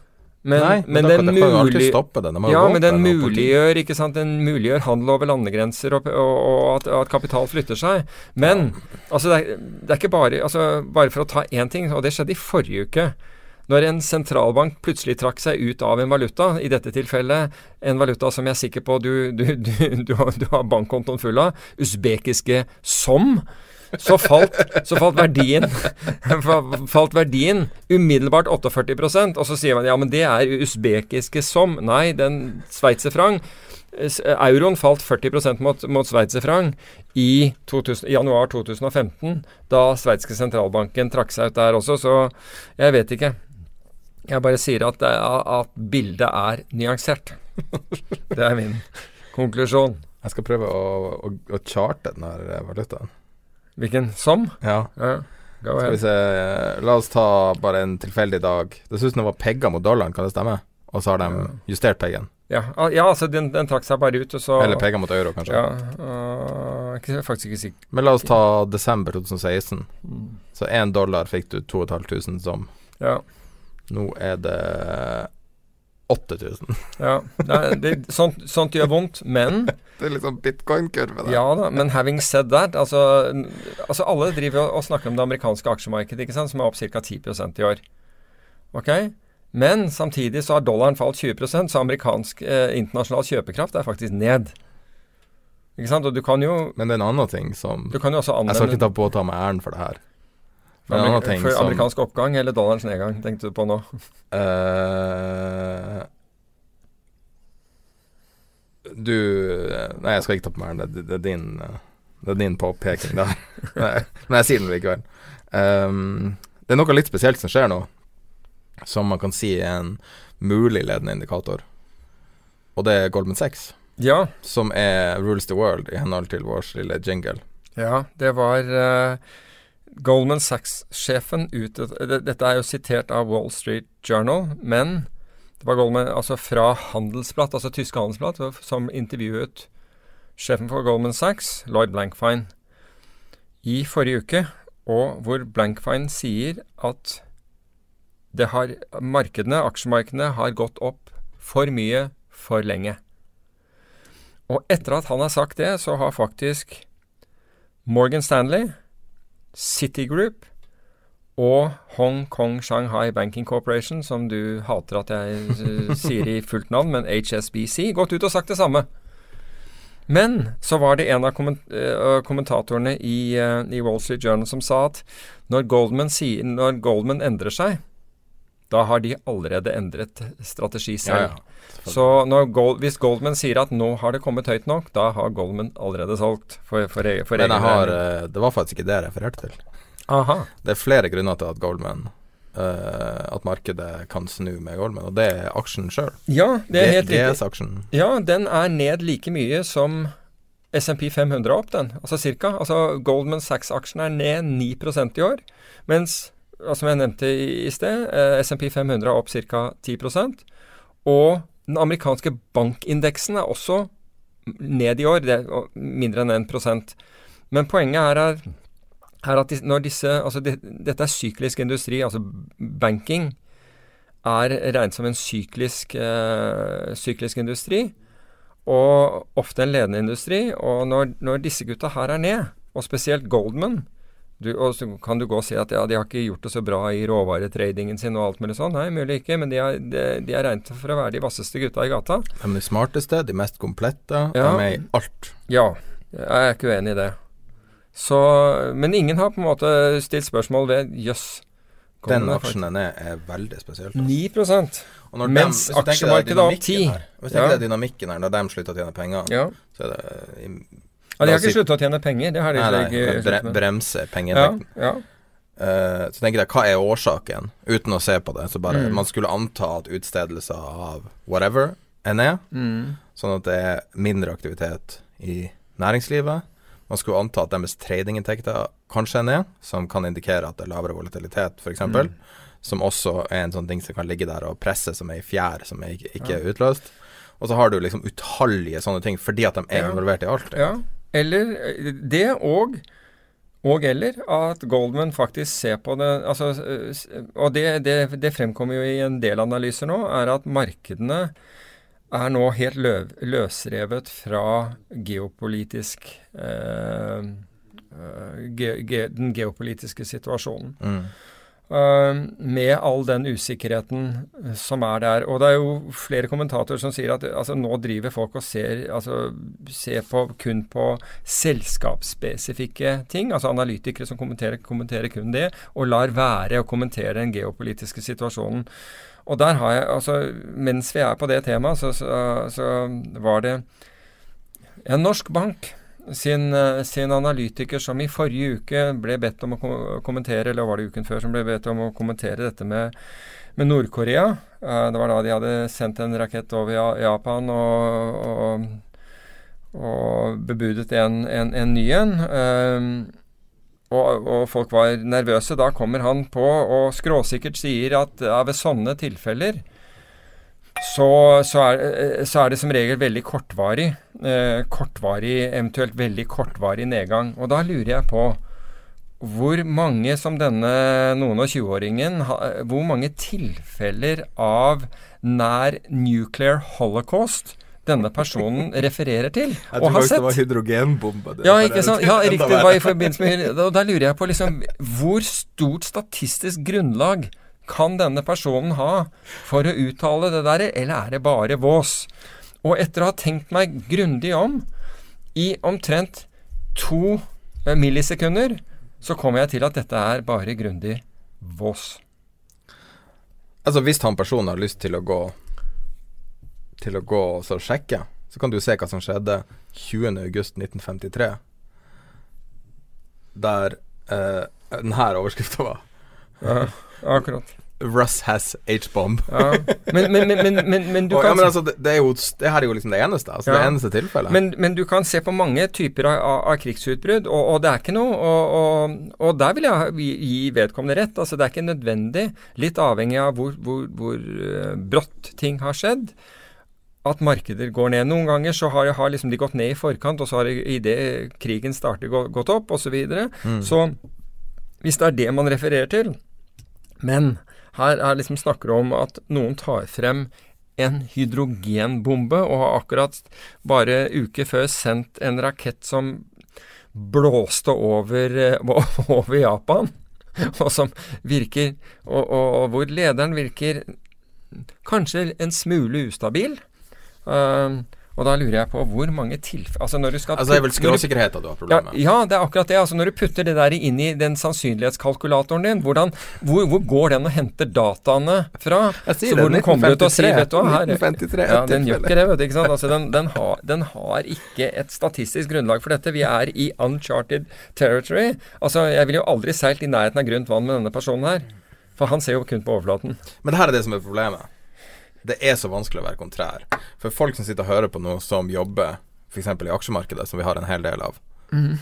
Men, Nei, men, men, den alltid mulig, det. De ja, men den muliggjør den muliggjør handel over landegrenser og, og, og at, at kapital flytter seg. Men altså, det, er, det er ikke bare altså, Bare for å ta én ting, og det skjedde i forrige uke. Når en sentralbank plutselig trakk seg ut av en valuta, i dette tilfellet en valuta som jeg er sikker på du, du, du, du, du har bankkontoen full av, usbekiske som, så falt, så falt verdien [LAUGHS] falt verdien umiddelbart 48% og så sier man ja, men det er usbekiske som. Nei, den sveitserfrang Euroen falt 40% mot, mot sveitserfrang i, 2000 januar 2015, da sveitsiske sentralbanken trakk seg ut der også, så jeg vet ikke. Jeg bare sier at, er, at bildet er nyansert. Det er min konklusjon. Jeg skal prøve å, å, å charte den her eh, valutaen. Hvilken som? Ja. Ja, Skal vi se La oss ta bare en tilfeldig dag. Det ser ut som det var pegga mot dollaren, kan det stemme? Og så har de justert peggen. Ja, ja altså den, den trakk seg bare ut, og så Eller pegga mot euro, kanskje. Ja, Jeg ikke, faktisk ikke sikker. Men la oss ta desember 2016. Så én dollar fikk du 2500 som. Ja. Nå er det 8000. ja. Det, det, sånt, sånt gjør vondt, men [LAUGHS] Det er liksom bitcoin-kurve der. Ja da, men having said that altså, altså Alle driver og, og snakker om det amerikanske aksjemarkedet, ikke sant, som er opp ca. 10% i år. Ok? Men samtidig så har dollaren falt 20 så amerikansk eh, internasjonal kjøpekraft er faktisk ned. Ikke sant? Og du kan jo, Men det er en annen ting som du kan jo også Jeg skal ikke ta på å ta meg æren for det her. For, Men en annen amerik ting som amerikansk oppgang eller dollarens nedgang, tenkte du på nå? uh, Du Nei, jeg skal ikke ta på meg Det, det, er din eh, Det er din påpeking der. [LAUGHS] Men jeg sier det likevel. Um, det er noe litt spesielt som skjer nå, som man kan si er en mulig ledende indikator. Og det er Goldman Sachs, Ja, som er rules the world i henhold til vår lille jingle. Ja, det var eh, Goldman Sachs-sjefen Dette er jo sitert av Wall Street Journal, men det var Goldman, altså fra Handelsblatt, altså tyske Handelsblatt, som intervjuet sjefen for Goldman Sachs, Lloyd Blankfein, i forrige uke, og hvor Blankfein sier at det har, markedene, aksjemarkedene, har gått opp for mye for lenge. Og etter at han har sagt det, så har faktisk Morgan Stanley, Citigroup og Hong Kong Shanghai Banking Corporation, som du hater at jeg eh, sier i fullt navn, men HSBC, gått ut og sagt det samme. Men så var det en av uh, kommentatorene i, uh, i, Wall Street Journal som sa at når Goldman, sier, når Goldman endrer seg, da har de allerede endret strategi selv. Ja, ja. Så Gold, hvis Goldman sier at nå har det kommet høyt nok, da har Goldman allerede solgt for, for, for Men har, det var faktisk ikke det jeg refererte til. Aha. Det er flere grunner til at Goldman uh, At markedet kan snu med Goldman, og det er aksjen sjøl. Ja, det er helt riktig. Ja, den er ned like mye som SMP 500 opp, den. Altså cirka. Altså Goldman Sachs-aksjen er ned 9% i år. Mens, som jeg nevnte i, i sted, uh, SMP 500 er opp ca. 10% Og den amerikanske bankindeksen er også ned i år. Det mindre enn 1% Men poenget her er er at når disse Altså det, dette er syklisk industri. Altså banking er regnet som en syklisk, uh, syklisk industri. Og ofte en ledende industri. Og når, når disse gutta her er ned, og spesielt Goldman du, og så kan du gå og si at ja, de har ikke gjort det så bra i råvaretradingen sin og alt mulig sånn. Nei, mulig ikke, men de er, de, de er regnet for å være de vasseste gutta i gata. De er de smarteste, de mest komplette. Ja. De er i alt. Ja, jeg er ikke uenig i det. Så, men ingen har på en måte stilt spørsmål ved jøss. Den aksjen er er veldig spesielt. 9 Mens aksjemarkedet er opp 10 Hvis du tenker ja. deg dynamikken her, når de slutter å tjene penger, ja. så er det i, ja, De har ikke sluttet å tjene penger. Det har de nei, nei, bre, bremser pengeinntekten. Ja, ja. Uh, så tenker jeg, hva er årsaken? Uten å se på det. Så bare mm. Man skulle anta at utstedelser av whatever er ned. Mm. Sånn at det er mindre aktivitet i næringslivet. Man skulle anta at deres tradinginntekter kanskje er ned, som kan indikere at det er lavere volatilitet, f.eks. Mm. Som også er en sånn ting som kan ligge der og presse som er i fjær som er ikke, ikke er utløst. Og så har du liksom utallige sånne ting fordi at de er involvert i alt. Ja, eller eh, det og og eller at Goldman faktisk ser på det altså, Og det, det, det fremkommer jo i en del analyser nå, er at markedene er nå helt løv, løsrevet fra geopolitisk eh, eh, ge, ge, den geopolitiske situasjonen. Mm. Uh, med all den usikkerheten som er der. Og det er jo flere kommentatorer som sier at altså, nå driver folk og ser, altså, ser på, kun på selskapsspesifikke ting. Altså analytikere som kommenterer, kommenterer kun det, og lar være å kommentere den geopolitiske situasjonen. Og der har jeg, altså Mens vi er på det temaet, så, så, så var det en norsk bank sin, sin, analytiker som i forrige uke ble bedt om å kommentere, eller var det uken før, som ble bedt om å kommentere dette med, med Nord-Korea. Uh, det var da de hadde sendt en rakett over Japan og, og, og bebudet en, en, en ny en. Uh, og, og, folk var nervøse. Da kommer han på og skråsikkert sier at ved sånne tilfeller så, så, er, eh, så, er, det som regel veldig kortvarig. Eh, kortvarig, eventuelt veldig kortvarig nedgang. Og da lurer jeg på hvor mange som denne noen og 20-åringen Hvor mange tilfeller av nær nuclear holocaust denne personen [LAUGHS] refererer til og har sett. Jeg tror det var hydrogenbombe. Ja, ikke sant? ja, [LAUGHS] riktig. Det var i forbindelse med Og da lurer jeg på liksom Hvor stort statistisk grunnlag kan denne personen ha for å uttale det der, eller er det bare vås? Og etter å ha tenkt meg grundig om i omtrent to eh, millisekunder, så kommer jeg til at dette er bare grundig vås. Altså Hvis han personen har lyst til å gå til å gå og sjekke, så kan du se hva som skjedde 20.8.1953. Der eh, denne overskrifta var. Ja, akkurat. Russ has H-bomb. ja. men, men, men, men, du kan ja, altså, det, er jo, det, her er jo liksom det eneste. Altså, ja. Det eneste tilfellet. Men, du kan se på mange typer av, av, krigsutbrudd, og, og, det er ikke noe og, og, og, der vil jeg gi vedkommende rett. Altså, det er ikke nødvendig, litt avhengig av hvor, hvor, hvor uh, brått ting har skjedd at markeder går ned. Noen ganger så har, har liksom de gått ned i forkant, og så har de idet krigen starter, gått opp, osv. Så, videre. mm. så hvis det er det man refererer til Men her er liksom snakker om at noen tar frem en hydrogenbombe, og har akkurat bare uke før sendt en rakett som blåste over, [LAUGHS] over Japan, og som virker og, og, og hvor lederen virker kanskje en smule ustabil. Uh, Og da lurer jeg på hvor mange tilfeller Altså når du skal Altså det er vel skråsikkerheten du har ja, problemer med. ja, det er akkurat det. Altså Når du putter det der inn i den sannsynlighetskalkulatoren din, hvordan, hvor, hvor går den og henter dataene fra? Jeg sier Så det, hvor den kommer ut og sier 1953, vet du, hva, her, 1953 ja, Den gjør ikke det, vet du. ikke sant? Altså, den, den, har, den har ikke et statistisk grunnlag for dette. Vi er i uncharted territory. Altså, Jeg ville jo aldri seilt i nærheten av grunt vann med denne personen her. For han ser jo kun på overflaten. Men det her er det som er problemet. Det er så vanskelig å være kontrær. For folk som sitter og hører på noe som jobber f.eks. i aksjemarkedet, som vi har en hel del av,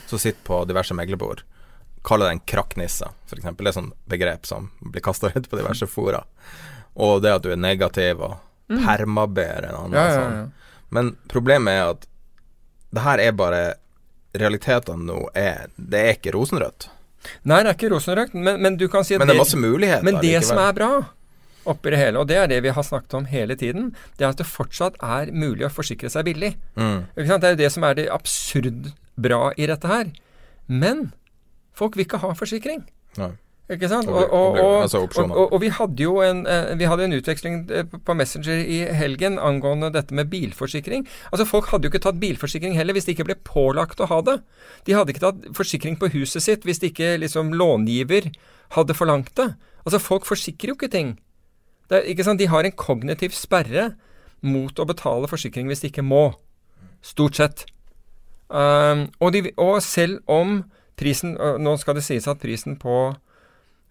som sitter på diverse meglerbord, kaller det en krakknisse, f.eks. Det er sånn begrep som blir kasta ut på diverse fora. Og det at du er negativ og permaber en annen. Ja, ja, sånn. ja. Men problemet er at det her er bare Realitetene nå er Det er ikke rosenrødt. Nei, det er ikke rosenrødt, men, men du kan si at Men det er masse muligheter. Men det som er bra oppi det hele, og det er det vi har snakket om hele tiden, det er at det fortsatt er mulig å forsikre seg billig. Mm. Det er jo det som er det absurd bra i dette her. Men folk vil ikke ha forsikring. Nei. Ikke sant? Og- Og, og, og- og, altså og, og, og vi hadde jo en, eh, vi hadde en utveksling eh, på Messenger i helgen angående dette med bilforsikring. Altså Folk hadde jo ikke tatt bilforsikring heller hvis de ikke ble pålagt å ha det. De hadde ikke tatt forsikring på huset sitt hvis ikke liksom långiver hadde forlangt det. Altså Folk forsikrer jo ikke ting. Det? De har en kognitiv sperre mot å betale forsikring hvis de ikke må. Stort sett. Um, og, de, og selv om prisen Nå skal det sies at prisen på,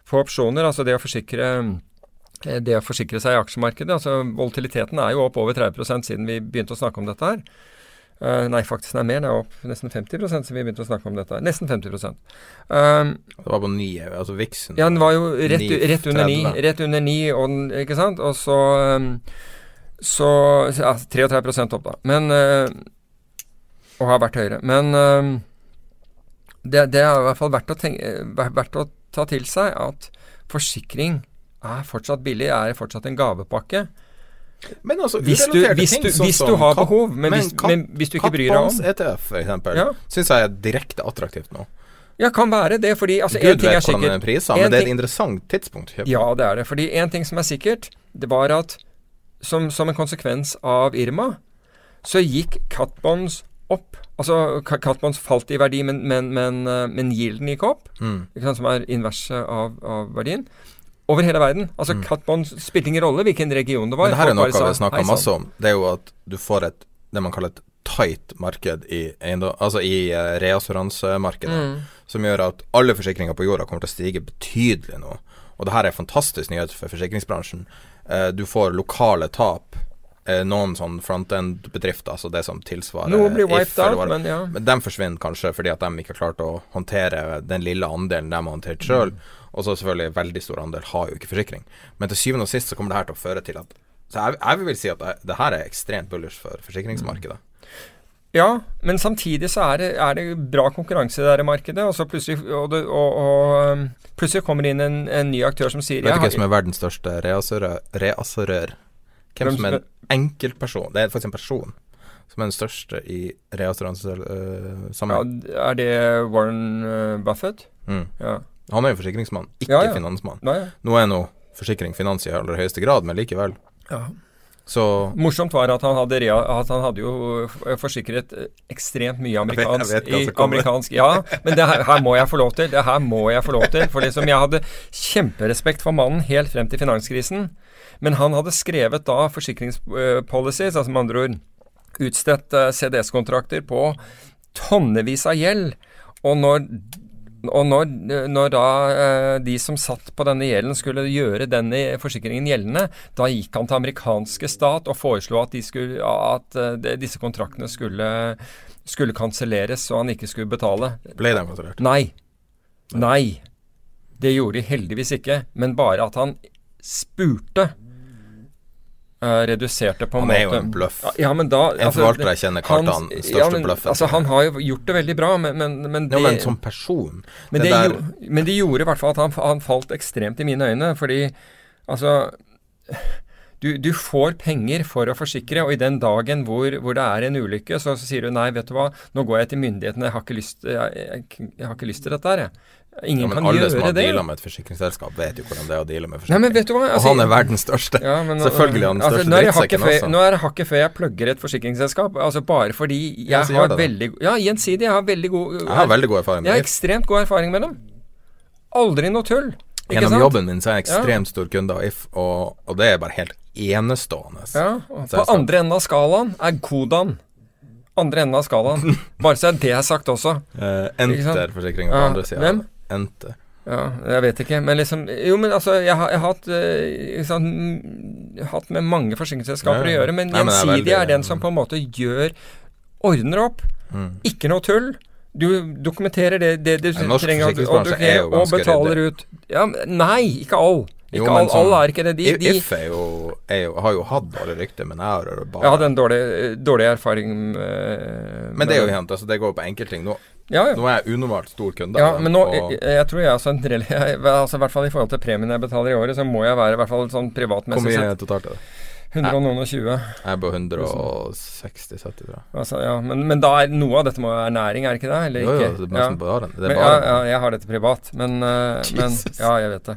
på opsjoner, altså det å forsikre eh, det å forsikre seg i aksjemarkedet altså Volatiliteten er jo opp over 30 siden vi begynte å snakke om dette her. Eh, nei, faktisk den er mer. Den er opp nesten 50% siden vi begynte å snakke om dette. Nesten 50 um, Det var på ni, altså Vixen. ja, den var jo rett, 9, rett under ni. Rett under ni, og ikke sant? Og så um, Så ja, 33 opp, da. Men uh, Og har vært høyere. Men um, det, det er i hvert fall verdt å, tenke, verdt å ta til seg at forsikring er fortsatt billig, er fortsatt en gavepakke. Men altså, Hvis du, hvis ting du, sånn hvis du har kapp- behov, men, hvis, kapp- men hvis du ikke bryr deg om for eksempel, Ja. syns jeg er direkte attraktivt nå. Ja, kan være det, fordi altså, Gud ting vet hvordan den priser, men ting, det er et interessant tidspunkt. å. Ja, det er det. Fordi én ting som er sikkert, det var at som, som en konsekvens av Irma, så gikk Catbonds opp. Altså Ca- Catbonds falt i verdi, men, men, men, eh, men gikk opp. Mm. Som er inverset av, av verdien. Over hele verden. Altså Catbonds spilte ingen rolle hvilken region det var. Mm. Men det her er noe vi har snakka masse om. Det er jo at du får et det man kaller et tight marked i altså i uh, reassuransemarkedet, Mm. som gjør at alle forsikringer på jorda kommer til å stige betydelig nå. Og det her er fantastisk nyhet for forsikringsbransjen. Eh, du får lokale tap. Eh, noen sånn frontend-bedrifter, altså det som tilsvarer Noe blir wiped out, men ja. Men de forsvinner kanskje fordi at de ikke har klart å håndtere den lille andelen de har håndtert sjøl. Mm. Og så selvfølgelig veldig stor andel har jo ikke forsikring. Men til syvende og sist så kommer det her til å føre til at Så jeg, jeg vil si at det, det her er ekstremt bullish for forsikringsmarkedet. Ja, men samtidig så er det, er det bra konkurranse i det markedet. Og så plutselig, og det, og, og, um, plutselig kommer det inn en, en ny aktør som sier Vet du hvem som er verdens største reassurør? Hvem som er en enkeltperson? Det er faktisk en person som er den største i ja. Er det Warren uh, Buffett? mm. Ja. Han er jo forsikringsmann, ikke Ja, ja. finansmann. Nei, Nå er nå forsikring finans i aller høyeste grad, men likevel. ja. Så Morsomt var at han hadde, at han hadde jo forsikret eh, ekstremt mye [LAUGHS] vet- jeg amerikansk. vet i amerikansk ja, men det her, her må jeg få lov til. Det her må jeg få lov til. For liksom, jeg hadde kjemperespekt for mannen helt frem til finanskrisen. Men han hadde skrevet da forsikringspolicies, altså med andre ord utstedt eh, CDS-kontrakter på tonnevis av gjeld. Og når og når, når da eh, de som satt på denne gjelden skulle gjøre denne forsikringen gjeldende, da gikk han til amerikanske stat og foreslo at, de skulle, at eh, disse kontraktene skulle, skulle kanselleres, og han ikke skulle betale. ble de kontrollert. Nei. Nei. Det gjorde de heldigvis ikke, men bare at han spurte. Eh, reduserte på en måte Han er jo en bløff. Ja, Ja, men da En forvalter jeg kjenner kalte han største ja, men, bløffen. Altså, han har jo gjort det veldig bra, men, men, men Jo, det men som person men det der- jo, men det gjorde i hvert fall at han, han falt ekstremt i mine øyne, fordi altså du, du får penger for å forsikre, og i den dagen hvor, hvor det er en ulykke, så, så, sier du nei, vet du hva, nå går jeg til myndighetene, jeg har ikke lyst, jeg, jeg, jeg har ikke lyst til dette her, jeg. Ingen Ja, men alle som har det. deala med et forsikringsselskap, vet jo hvordan det er å deale med forsikringsselskap forsikring. vet og Altså, han er verdens største. ja, men, Selvfølgelig er han den altså, største det hakket drittsekken også. Nå er det hakket før jeg plugger et forsikringsselskap. Altså bare fordi jeg Ja, har det det. veldig Ja, gjensidig. Jeg har veldig god Jeg har veldig god erfaring Jeg har ekstremt god erfaring med dem. Aldri noe tull. Ikke Gjennom sant? jobben min så er jeg ekstremt stor kunde av If, og, og det er bare helt enestående. Ja, og på andre enden av skalaen er Kodan. Andre enden av skalaen. [LAUGHS] Bare så er det sagt også. Uh, Enter-forsikringa på Ja, andre sida. hvem? Enter. Ja, jeg vet ikke, men liksom Jo, men altså, jeg har, jeg har hatt, mm, hatt med mange forsikringsselskaper Ja, ja. å gjøre, men Gjensidige er er den som på en måte gjør Ordner opp. Mm. Ikke noe tull. Du dokumenterer det, det du trenger, og, og ganske betaler ut Ja, nei, ikke all. Jo, Ikke alle, alle er ikke det. De, de, If er jo, er jo, har jo hatt dårlig rykte, men jeg har bare jeg hadde en dårlig, dårlig erfaring med, Men det er jo hent, altså det går på enkeltting. Nå, Ja, ja. nå er jeg unormalt stor kunde. Ja, men nå, og jeg, jeg tror jeg rel- [LAUGHS] jeg, altså, I hvert fall i forhold til premien jeg betaler i året, så må jeg være i hvert fall sånn Hvor privatmessig mye sett er totalt er det? 100 og noen og 20. Jeg er på 160-70, tror jeg. Altså, ja, men, men er noe av dette må være næring, er det ikke det? Eller Jo, jo, det er ja. bare. Det er ja, bare ja, jeg har dette privat, men, eh, men [LAUGHS] Ja, jeg vet det.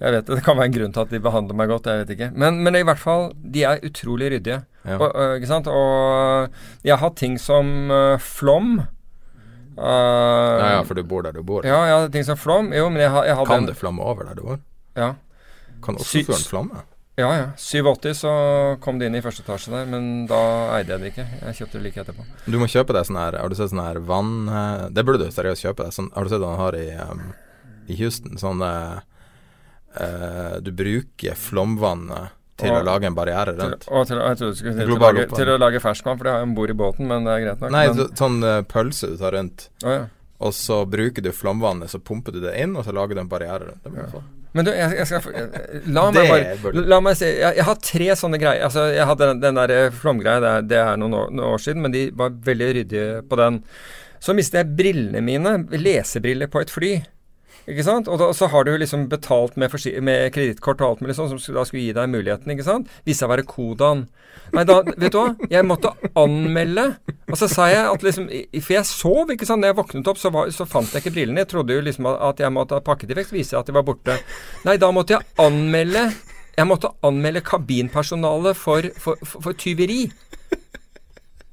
Jeg vet det. Det kan være en grunn til at de behandler meg godt, jeg vet ikke. Men, men i hvert fall, de er utrolig ryddige. ja. Og, og, ikke sant? Og jeg har ting som eh, flom. Uh, ja, ja, for du bor der du bor. ja, hadde ting som flom. Jo, men jeg, har- jeg hadde Kan det flamme over der du bor? Ja. Kan Sy- fjorden flamme? Ja, ja. 87 så kom det inn i første etasje der, men da eide jeg det ikke. Jeg kjøpte det like etterpå. Du må kjøpe deg sånn her Har du sett sånn her vann eh, Det burde du seriøst kjøpe deg. Sånn, har du sett han har i, um, i Houston? Sånn eh, eh, Du bruker flomvannet til Og- å lage en barriere Til, rundt. og til, jeg trodde du skulle si til, å lage, til å lage ferskvann, for det har jeg om bord i båten, men det er greit nok. Nei, men, sånn eh, pølse du tar rundt, å, ja. og så bruker du flomvannet, så pumper du det inn, og så lager du en barriere rundt. Det blir ja. men du, jeg, jeg skal La meg bare La meg si jeg, jeg har tre sånne greier. Altså, jeg hadde den, den der eh, flomgreia, det, det er noen år, noen år siden, men de var veldig ryddige på den. Så mistet jeg brillene mine, lesebriller, på et fly. Ikke sant? Og da, så har du liksom betalt med, med kredittkort og alt mulig sånn, som skulle- da skulle gi deg muligheten, ikke sant? Viste seg å være Kodan. Nei, da, vet du hva? Jeg måtte anmelde. Og så sa jeg at liksom For jeg sov, ikke sant. Da jeg våknet opp, så, var, så fant jeg ikke brillene. Jeg trodde jo liksom at jeg måtte ha pakket i vekk, så viste at de var borte. Nei, da måtte jeg anmelde Jeg måtte anmelde kabinpersonalet for, for, for, for tyveri.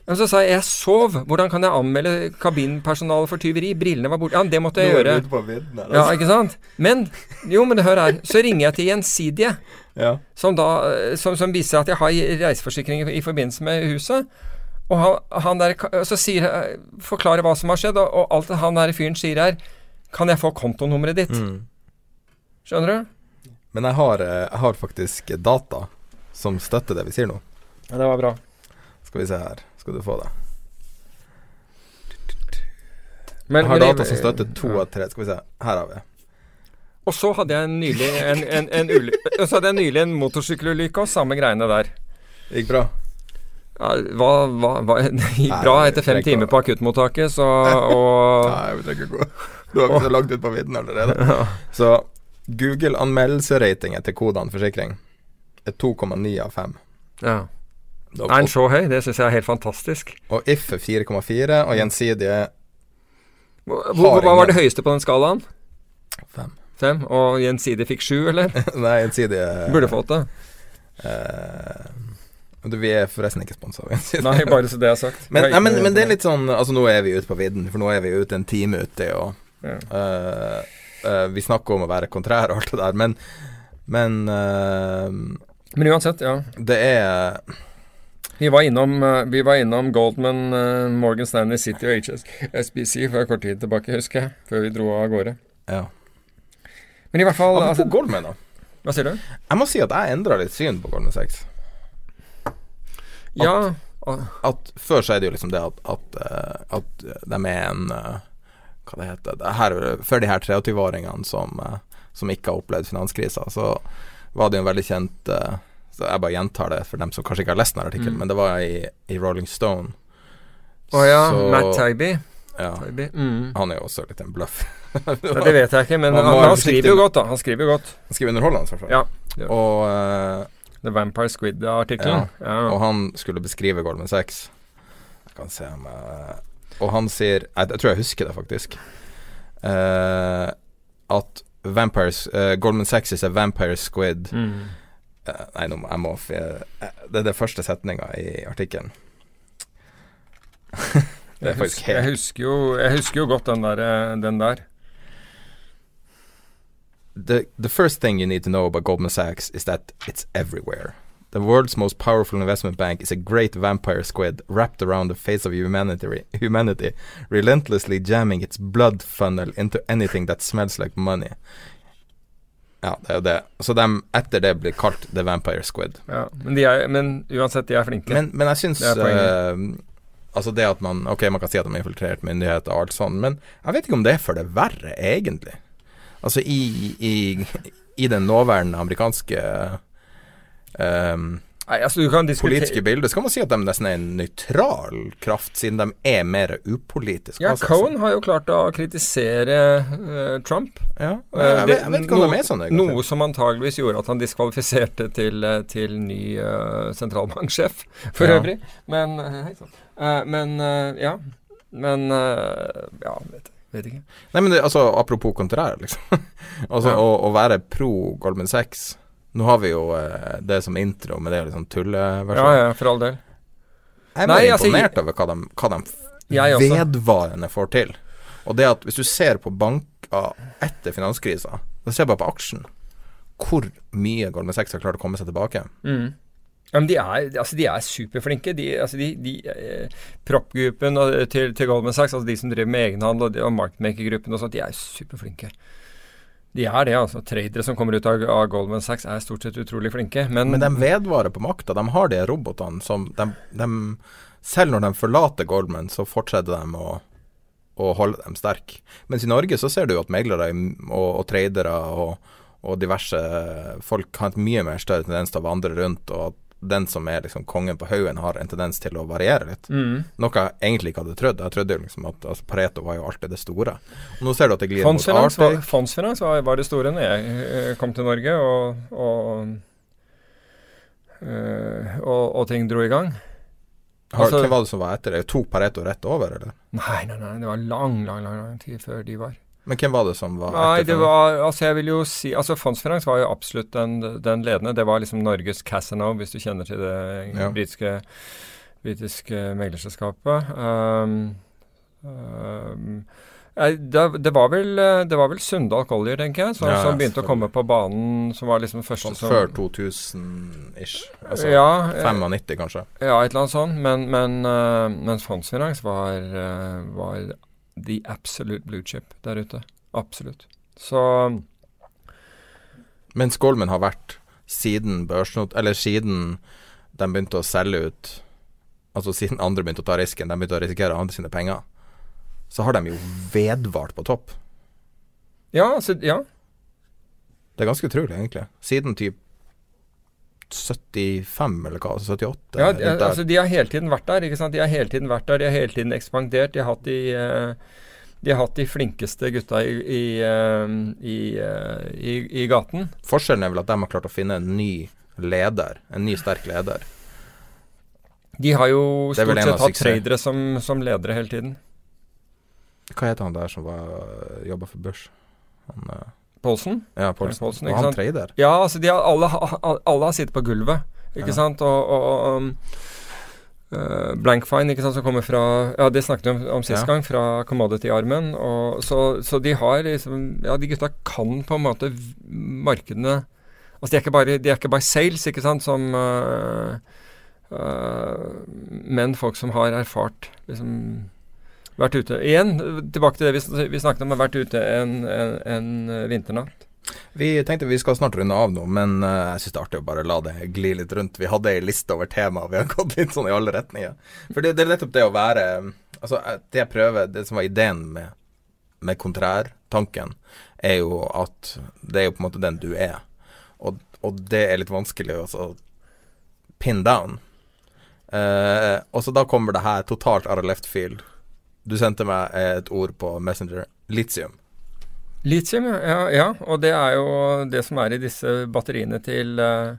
Men så sa jeg jeg sov. Hvordan kan jeg anmelde kabinpersonalet for tyveri? Brillene var borte. Ja, det måtte jeg gjøre. Ja, ikke sant? Men jo, men hør her. Så ringer jeg til Gjensidige, Ja. som da som, som viser at jeg har reiseforsikring i, i forbindelse med huset. Og han, han der Så sier Forklarer hva som har skjedd, og, og alt han der fyren sier her Kan jeg få kontonummeret ditt? Mm. Skjønner du? Men jeg har, eh, jeg har faktisk data som støtter det vi sier nå. Ja, det var bra. Skal vi se her. Skal du få det. Men, Jeg har data som støtter to ja. av tre. Skal vi se. Her har vi. Og så hadde jeg nylig en, en, en, uly- [LAUGHS] og så hadde jeg nylig en motorsykkelulykke og samme greiene der. Gikk bra. Ja, hva, hva, hva, [LAUGHS] det gikk Nei, bra etter fem timer på akuttmottaket, så [LAUGHS] og Nei, vi trenger ikke gå Du har ikke så langt ut på vidden allerede. Så Google-anmeldelserating etter kodene forsikring er 2,9 av 5. ja. Den så høy? Det syns jeg er helt fantastisk. Og If er 4,4, og Gjensidige Hvor, hvor, hva var det høyeste på den skalaen? 5. Fem? Og Gjensidige fikk sju, eller? [LAUGHS] Nei, Gjensidige Burde fått det. Uh, du, Vi er forresten ikke sponsa. Nei, bare så det er sagt. Men, nei, men, men det er litt sånn Altså Nå er vi ute på vidden, for nå er vi ute en time ute og Ja. uh, uh, Vi snakker om å være kontrær og alt det der, men Men uh, Men uansett, ja. det er Vi var innom, eh, vi var innom Goldman, eh, Morgan Stanley City og HSBC for kort tid tilbake, husker jeg. Før vi dro av gårde. Ja. Men i hvert fall altså, Goldman, da. Hva sier du? Jeg må si at jeg endra litt syn på Goldman Sachs. Ja. At Før så er det jo liksom det at, at, eh, at de er en Hva det heter det her, For de her 23-åringene som, som ikke har opplevd finanskrisa, så var det jo en veldig kjent Så jeg bare gjentar det for dem som kanskje ikke har lest den artikkelen, Mm. men det var i, i Rolling Stone. Å ja, Så- Matt Tybee. Ja. Mm. han er jo også litt en bløff. [LAUGHS] Det vet jeg ikke, men han, han, han skriver jo godt, da. Han skriver jo godt. Han skriver underholdende, i hvert fall. Ja. ja. Og, uh, The Vampire Squid-artikkelen. Ja. Og han skulle beskrive Goldman Sachs. Jeg kan se om jeg Og han sier Jeg, jeg tror jeg husker det, faktisk. Uh, at Vampires uh, Goldman Sachs is a vampire squid. Mm. Nei, jeg må uh, Det er det første setninga i artikkelen. [LAUGHS] det er faktisk helt jeg husker, jo, jeg husker jo godt den der. Den der. The, the first thing you need to know about Goldman Sachs is that it's everywhere. The world's most powerful investment bank is a great vampire squid wrapped around the face of humanity, humanity, relentlessly jamming its blood funnel into anything that smells like money. Ja, det er jo det. Så de etter det blir kalt The Vampire Squid. Ja, men, de er, men uansett, de er flinke. Men, men jeg syns uh, Altså det at man Ok, man kan si at de har infiltrert myndigheter og alt sånn, men jeg vet ikke om det er for det verre, egentlig. Altså i, i, i den nåværende amerikanske um, Nei, altså, politiske bildet, så kan man si at de nesten er en nøytral kraft, siden de er mer upolitiske. Ja, Cohen har jo klart å kritisere uh, Trump. Ja, jeg, jeg, vet, jeg vet de er sånn egentlig. Noe som antageligvis gjorde at han diskvalifiserte til, eh, til ny uh, sentralbanksjef, for ja. øvrig. Men, uh, men ja. Men ja, vet, vet ikke. Nei, men det, altså, apropos kontrær, liksom. [LAUGHS] altså, ja. å, å være pro Goldman Sachs nå har vi jo eh, det som intro, med det liksom tulleversjon. Ja, ja, for all del. Jeg er Nei, altså, imponert over hva de, hva de vedvarende får til. Og det at hvis du ser på banker etter finanskrisa, da ser du bare på aksjen, hvor mye Goldman Sachs har klart å komme seg tilbake. Mm. Ja, men de er, altså de er superflinke. De, altså de, de eh, Proppgruppen til, til, Goldman Sachs, altså de som driver med egenhandel, og, og marketmakergruppen og sånt, de er superflinke. De er det, altså. Tradere som kommer ut av, av, Goldman Sachs er stort sett utrolig flinke. Men, men de vedvarer på makta. De har de robotene som de, de, Selv når de forlater Goldman, så fortsetter de å, å holde dem sterke. Mens i Norge så ser du at meglere og, og tradere og, og, diverse folk har et mye mer større tendens til å vandre rundt, og at den som er liksom kongen på haugen, har en tendens til å variere litt. Mm. Noe jeg egentlig ikke hadde trodd. Jeg trodde liksom at altså, Pareto var jo alltid det store. Og nå ser du at det glir mot Arctic. Fondsfinans var, var, det store når jeg eh, kom til Norge, og, og, øh, og, og ting dro i gang. Har, altså, hvem var det som var etter det? Tok Pareto rett over, eller? Nei, nei, nei. Det var lang, lang, lang, lang tid før de var. Men hvem var det som var Nei, det var, altså jeg vil jo si, altså Fondsfinans var jo absolutt den, den, ledende. Det var liksom Norges Casanova, hvis du kjenner til det ja. britiske, britiske meglerselskapet. Um, um, det, det, var vel, det var vel Sundal Collier, tenker jeg, som, ja, som begynte å komme på banen. Som var liksom første sånn som Før 2000-ish. Altså ja, 95, kanskje. Ja, et eller annet sånt. Men, men, men Fondsfinans var, uh, var the absolute blue chip der ute. Absolutt. Så Mens Goldman har vært siden børsnot... Eller siden de begynte å selge ut Altså siden andre begynte å ta risken, de begynte å risikere andre sine penger, så har de jo vedvart på topp. Ja, altså Ja. Det er ganske utrolig, egentlig. Siden typ 75, eller hva? 78? Ja, de, altså de har hele tiden vært der. ikke sant? De har hele tiden vært der, de har hele tiden ekspandert. De har hatt de, uh, de, har hatt de flinkeste gutta i, i, uh, i, i, gaten. Forskjellen er vel at de har klart å finne en ny leder, en ny sterk leder. De har jo stort sett hatt tradere som, som, ledere hele tiden. Hva heter han der som jobba for børs? Han... Paulsen? Ja, Paulsen. Paulsen og han trader? Ja, altså de har, alle, alle, har sittet på gulvet, ikke ja. sant. Og, og um, uh, Blankfine, ikke sant, som kommer fra Ja, det snakket vi om, om sist ja. gang, fra commodity-armen. Så, så, de har liksom Ja, de gutta kan på en måte markedene Altså, de er ikke bare, de er ikke bare sales, ikke sant, som uh, uh, Men folk som har erfart liksom vært ute Igjen, tilbake til det vi, snakket om, har vært ute en, en, en vinternatt. Vi tenkte vi skal snart runde av nå, men uh, jeg syns det er artig å bare la det gli litt rundt. Vi hadde ei liste over tema, vi har [LAUGHS] gått litt sånn i alle retninger. For det, det er nettopp det å være Altså, det jeg prøver Det som var ideen med, med kontrærtanken, er jo at det er jo på en måte den du er. Og, og det er litt vanskelig å pin down. Eh, og så da kommer det her totalt out of left field du sendte meg et ord på Messenger. Litium. Litium, ja, ja. Og det er jo det som er i disse batteriene til, eh,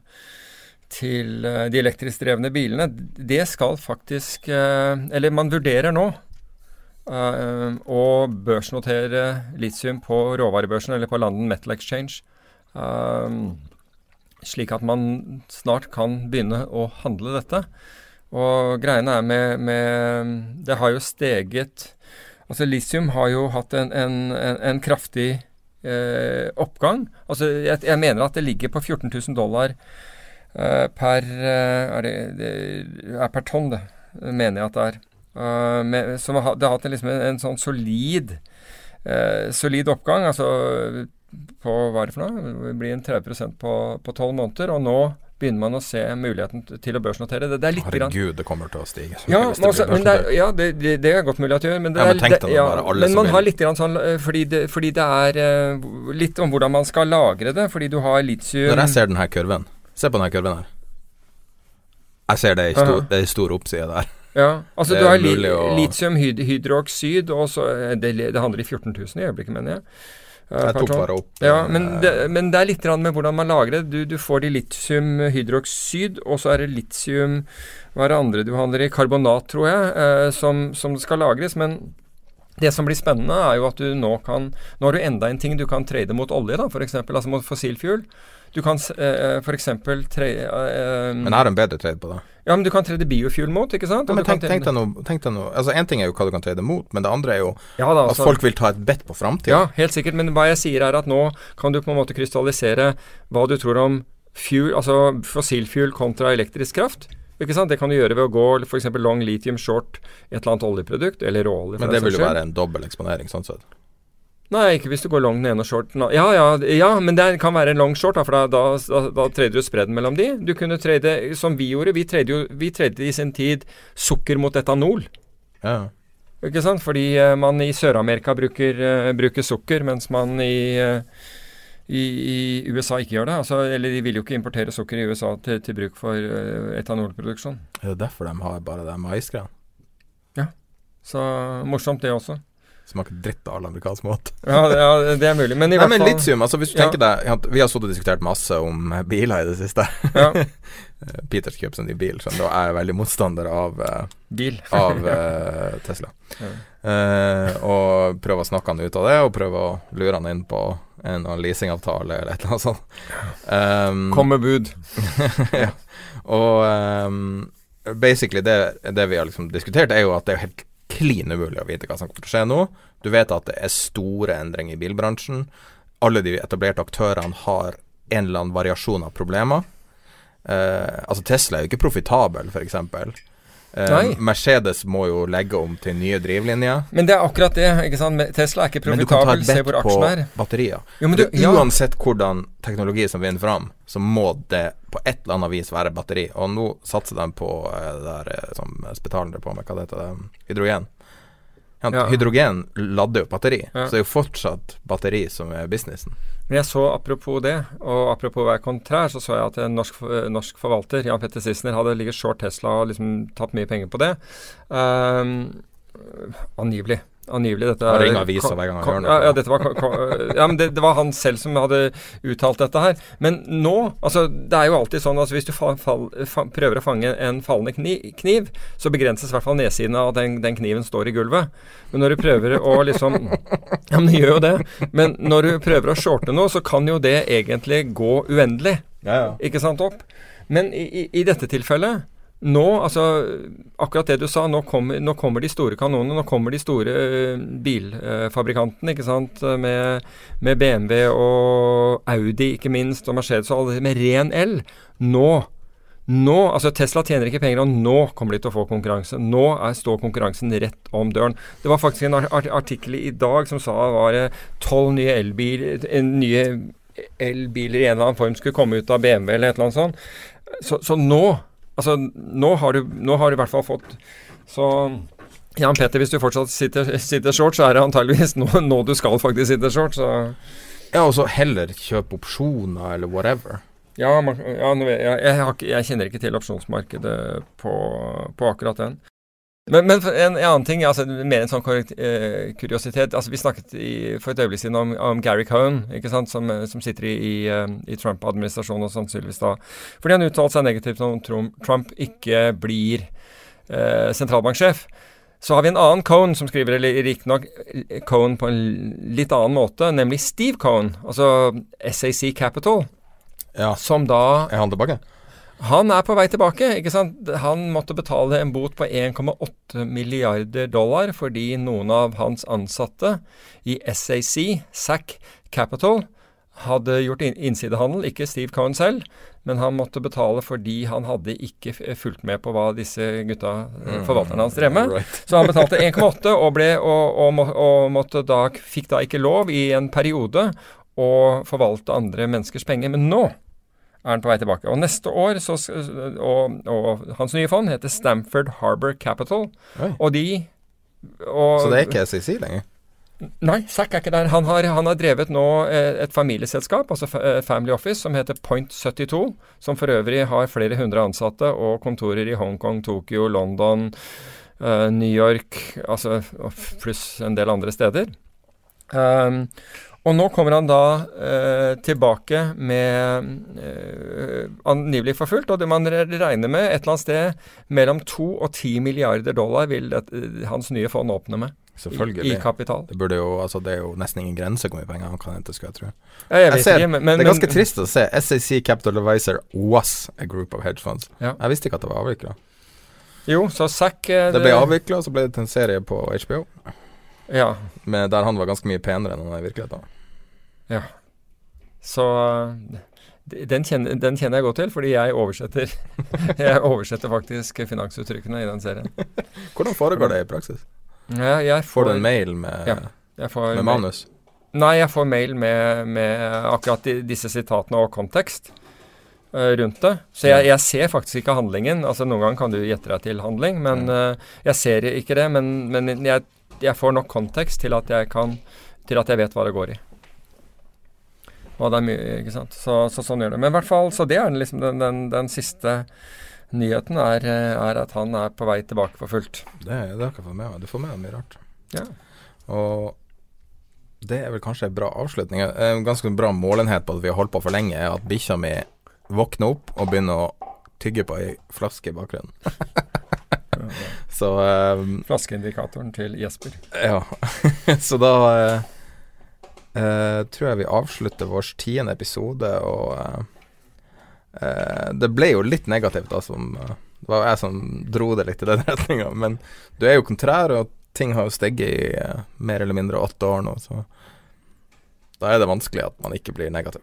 til eh, de elektrisk drevne bilene, det skal faktisk eh, Eller man vurderer nå å børsnotere litium på råvarebørsen eller på London Metal Exchange. slik at man snart kan begynne å handle dette. Og greiene er med, med Det har jo steget Altså litium har jo hatt en, en, en, kraftig eh, oppgang. Altså jeg, jeg, mener at det ligger på 14 000 dollar eh, per eh, er det, det, er per tonn, det. Mener jeg at det er. Uh, med, som det har hatt liksom en sånn solid eh, solid oppgang. Altså på hva er det for noe? Det blir en 30% på tolv måneder. Og nå begynner man å se muligheten til å børsnotere. Det, det er litt Herregud, det kommer til å stige. Ja, det, også, det, er, ja det, det, er godt mulig at det gjør. Men, ja, men, det, ja, men man har litt grann sånn eh, fordi det, fordi det er uh, litt om hvordan man skal lagre det. Fordi du har litium Når jeg ser denne kurven Se på denne kurven her. Jeg ser det i stor, det er stor oppside der. Ja, altså du har li, litium hydroksid, og så eh, det, det handler i 14 000 i øyeblikket, mener jeg. Jeg tok bare opp Ja, men det, men det er litt med hvordan man lagrer det. Du, du får det i litiumhydroksid, og så er det litium Hva er det andre du handler i? Karbonat, tror jeg, eh, som, som skal lagres. Men det som blir spennende, er jo at du nå kan Nå har du enda en ting du kan trade mot olje, da, f.eks. Altså mot fossilfuel. Du kan eh, f.eks. tre eh, Men er det en bedre trade på det? Ja, men du kan trade biofuel mot, ikke sant? Ja, men tenk, tenk, deg noe, tenk deg noe Altså, Én ting er jo hva du kan trade mot, men det andre er jo ja, da, altså, at folk vil ta et bet på framtida. Ja, helt sikkert. Men hva jeg sier er at nå kan du på en måte krystallisere hva du tror om fuel, altså fossilfuel kontra elektrisk kraft. Ikke sant? Det kan du gjøre ved å gå f.eks. long lithium short et eller annet oljeprodukt, eller råolje. Men det vil jo være en dobbel eksponering, sånn sett. Nei, ikke hvis du går long den ene og short den ja, ja, ja, men det kan være en long short, da, for da, da, da trader du spredden mellom de. Du kunne trade som vi gjorde. Vi tradet jo vi tradet i sin tid sukker mot etanol. Ja. Ikke sant? Fordi uh, man i Sør-Amerika bruker, uh, bruker, sukker, mens man i, uh, i, i, USA ikke gjør det. Altså, eller de vil jo ikke importere sukker i USA til, til bruk for etanolproduksjon. Er det derfor de har bare det maisgreiene? Ja. Så morsomt, det også. Smaker dritt av all amerikansk mat. [LAUGHS] ja, det, ja, det er mulig. Men i Nei, hvert men fall Litium, altså hvis du ja. tenker deg Vi har stått og diskutert masse om biler i det siste. Ja. [LAUGHS] Peter kjøper seg ny bil, så da er veldig motstander av, uh, bil. [LAUGHS] av uh, Tesla. Uh, og prøver å snakke han ut av det, og prøver å lure han inn på en leasingavtale eller et eller annet sånt. Um, Kom med bud. ja. Og um, basically det, det vi har liksom diskutert, er jo at det er helt klin umulig å vite hva som kommer til å skje nå. Du vet at det er store endringer i bilbransjen. Alle de etablerte aktørene har en eller annen variasjon av problemer. Eh, altså Tesla er jo ikke profitabel, f.eks. Eh, Mercedes må jo legge om til nye drivlinjer. Men det er akkurat det. ikke sant? Tesla er ikke profitabel. Se hvor aksjen er. batterier. Jo, du, ja. Uansett hvordan teknologi som vinner fram, så må det på et eller annet vis være batteri. Og nå satser de på eh, det der eh, som spetaler på med, hva det heter, hydrogen. Ja, hydrogen lader jo batteri, ja. så det er jo fortsatt batteri som er businessen. Men jeg så apropos det, og apropos å være kontrær, så så jeg at en norsk, norsk forvalter, Jan Petter Sissener, hadde ligget short Tesla og liksom tatt mye penger på det. Um, angivelig. Angivelig. Dette er, avisa hver gang han hører noe. Ja, ja, dette var, [LAUGHS] ja, men det, det, var han selv som hadde uttalt dette her. Men nå altså Det er jo alltid sånn at altså, hvis du fall, fall, fall, prøver å fange en fallende kniv, kniv så begrenses i hvert fall nedsiden av at den, den, kniven står i gulvet. Men når du prøver å liksom [LAUGHS] Ja, men det gjør jo det. Men når du prøver å shorte noe, så kan jo det egentlig gå uendelig. Ja, Ikke sant, opp? Men i, i, i dette tilfellet nå, altså akkurat det du sa, nå kommer, nå kommer de store kanonene. Nå kommer de store uh, bilfabrikantene, ikke sant. Med, med, BMW og Audi, ikke minst, og Mercedes og alle med ren el. Nå nå, altså Tesla tjener ikke penger, og nå kommer de til å få konkurranse. Nå er, står konkurransen rett om døren. Det var faktisk en artikkel i dag som sa var tolv nye elbiler nye elbiler i en eller annen form skulle komme ut av BMW eller et eller annet sånt. Så, så nå Altså, nå har, du, nå har du i hvert fall fått Så Jan Petter, hvis du fortsatt sitter, sitter short, så er det antageligvis nå, nå, du skal faktisk sitte short, så Ja, og så heller kjøpe opsjoner eller whatever. Ja, man, ja jeg, jeg, jeg, kjenner ikke til opsjonsmarkedet på, på akkurat den. Men, men en, en annen ting, altså mer en sånn eh, kuriositet. altså Vi snakket i, for et øyeblikk siden om, om Gary Cohn, ikke sant, som, som sitter i, i, eh, i Trump-administrasjonen og sannsynligvis da Fordi han uttalte seg negativt om Trump, Trump ikke blir eh, sentralbanksjef. Så har vi en annen Cohn som skriver, eller riktignok Cohn på en litt annen måte, nemlig Steve Cohn, altså SAC Capital, Ja. som da Er han tilbake? Han er på vei tilbake. ikke sant? Han måtte betale en bot på 1,8 milliarder dollar fordi noen av hans ansatte i SAC, SAC Capital, hadde gjort innsidehandel. Ikke Steve Cohen selv, men han måtte betale fordi han hadde ikke fulgt med på hva disse gutta, eh, forvalterne hans, drev med. Right. Så han betalte 1,8 og, ble, og, og, og måtte da, fikk da ikke lov i en periode å forvalte andre menneskers penger. Men nå er han på vei tilbake. Og neste år så, og, og hans nye fond heter Stamford Harbour Capital. Oi. Og de og, Så det er ikke SEC lenger? Nei, Zack er ikke der. Han har, han har drevet nå eh, et familieselskap, altså eh, Family Office, som heter Point 72. Som for øvrig har flere hundre ansatte og kontorer i Hongkong, Tokyo, London, eh, New York, altså pluss en del andre steder. Um, og nå kommer han da eh, tilbake med eh, angivelig forfulgt, og det man regner med et eller annet sted mellom 2 og 10 milliarder dollar vil det, eh, hans nye fond åpne med Selvfølgelig. i kapital. Det, burde jo, altså, det er jo nesten ingen grense hvor mye penger han kan hente, skulle jeg tro. Ja, jeg Jeg ser, ikke, men, men, det er ganske men- trist å se. SAC Capital Advisor was a group of hedge funds. Ja. Jeg visste ikke at det var avvikla. Jo, så SAC Det, Det ble avvikla, så ble det til en serie på HBO, Ja. med, der han var ganske mye penere enn han er i virkeligheten. Så eh, den kjenner, den kjenner jeg godt til, fordi jeg oversetter [LAUGHS] Jeg oversetter faktisk finansuttrykkene i den serien. [LAUGHS] Hvordan foregår det i praksis? Ja, jeg Får du en mail med, Ja, får med manus? Nei, jeg får mail med, med akkurat de, disse sitatene og kontekst uh, rundt det. Så jeg, jeg ser faktisk ikke handlingen. Altså Noen ganger kan du gjette deg til handling, men uh, jeg ser ikke det. Men, men jeg, jeg får nok kontekst til at jeg kan Til at jeg vet hva det går i. Og det er mye, ikke sant. Så, så sånn gjør det. Men i hvert fall, så det er liksom den, den, den siste nyheten er, er at han er på vei tilbake for fullt. Det, det har for jeg fått med meg. Du får med deg mye rart. Ja. Og det er vel kanskje en bra avslutning. En ganske bra målenhet på at vi har holdt på for lenge, er at bikkja mi våkner opp og begynner å tygge på ei flaske i bakgrunnen. [LAUGHS] [LAUGHS] Så um, Flaskeindikatoren til Jesper. Ja. [LAUGHS] Så da uh, uh, tror jeg vi avslutter vår tiende episode, og uh, Det ble jo litt negativt, da, som Det var jeg som dro det litt i den [LAUGHS] retninga. Men du er jo kontrær, og ting har jo steget i mer eller mindre åtte år nå, så da er det vanskelig at man ikke blir negativ.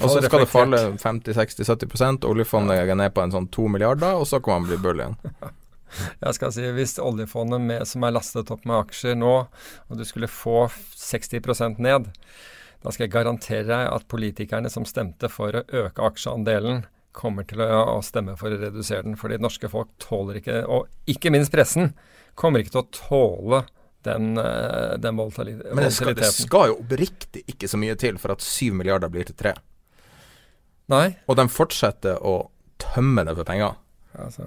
Og så skal det falle 50-60-70 oljefondet er ned på en sånn to milliarder, og så kan man bli bull igjen. [LAUGHS] Jeg skal si, Hvis oljefondet med, som er lastet opp med aksjer nå, og du skulle få 60% ned, da skal jeg garantere deg at politikerne som stemte for å øke aksjeandelen, kommer til å, å stemme for å redusere den. Fordi norske folk tåler ikke, og ikke minst pressen, kommer ikke til å tåle den, eh, den volatili- Men det skal, det skal jo oppriktig ikke så mye til for at 7 milliarder blir til tre. Nei, Og de fortsetter å tømme det for penger. altså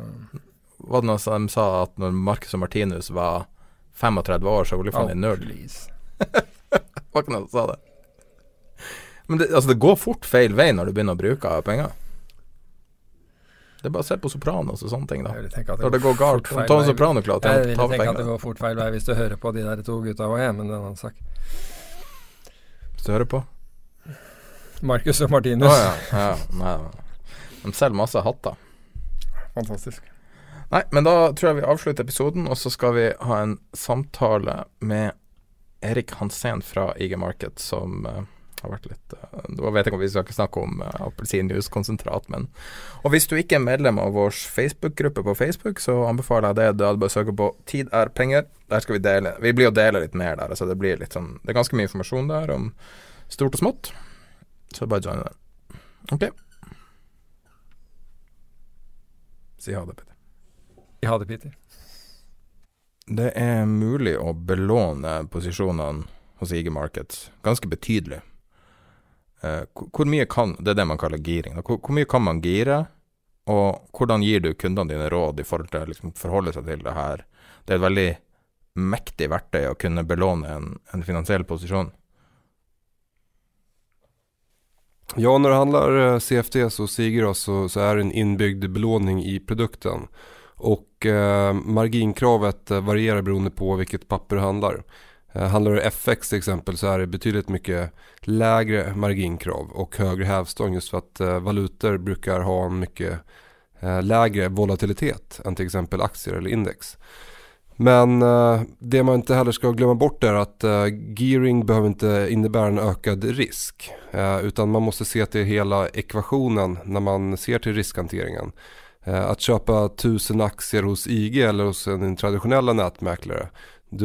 Var det noe som de sa at når Marcus og Martinus var 35 år, så var oljefondet oh, null? Var ikke noe som sa det? Men det, altså, det går fort feil vei når du begynner å bruke penger. Det er bare å se på Sopranos og sånne ting, da. Jeg Når det går galt. vei. Soprano klarer å Jeg ta- vil tenke at det går fort feil vei hvis du hører på de der to gutta òg, men det er en annen sak. Hvis du hører på. Marcus og Martinus. ja. ja. De selger masse hatter. Fantastisk. Nei, men da tror jeg vi avslutter episoden, og så skal vi ha en samtale med Erik Hansen fra IG Market, som uh, har vært litt uh, Nå vet jeg ikke om vi skal ikke snakke om uh, appelsinjuicekonsentrat, men Og hvis du ikke er medlem av vår Facebook-gruppe på Facebook, så anbefaler jeg det. Da er det bare å søke på 'Tid er penger'. Der skal vi dele Vi blir å dele litt mer der, altså det blir litt sånn Det er ganske mye informasjon der om stort og smått, så bare join den. Ok. Si ha det, Peter. Ha det, Peter. Det er mulig å belåne posisjonene hos IG Markets ganske betydelig. Eh, hvor hvor mye kan Det er det man kaller giring. Hvor, hvor mye kan man gire Og hvordan gir du kundene dine råd i forhold til å liksom, forholde seg til det her? Det er et veldig mektig verktøy å kunne belåne en, en finansiell posisjon. Ja, når det handler CFD så Sigros så, så är det en inbyggd belåning i produkten. Och eh, marginkravet varierer varierar beroende på vilket papper det handlar. Eh, handlar det FX till exempel så är det betydligt mycket lägre marginkrav och högre hävstång just för att eh, valutor brukar ha en mycket eh, lägre volatilitet än till exempel aktier eller index. Men uh, det man inte heller skal glemme bort er at uh, gearing behøver ikke innebære en økt risk. Uh, utan man må se til hele ekvationen når man ser til riskhanteringen. Eh, att köpa 1000 aktier hos IG eller hos en traditionella nätmäklare.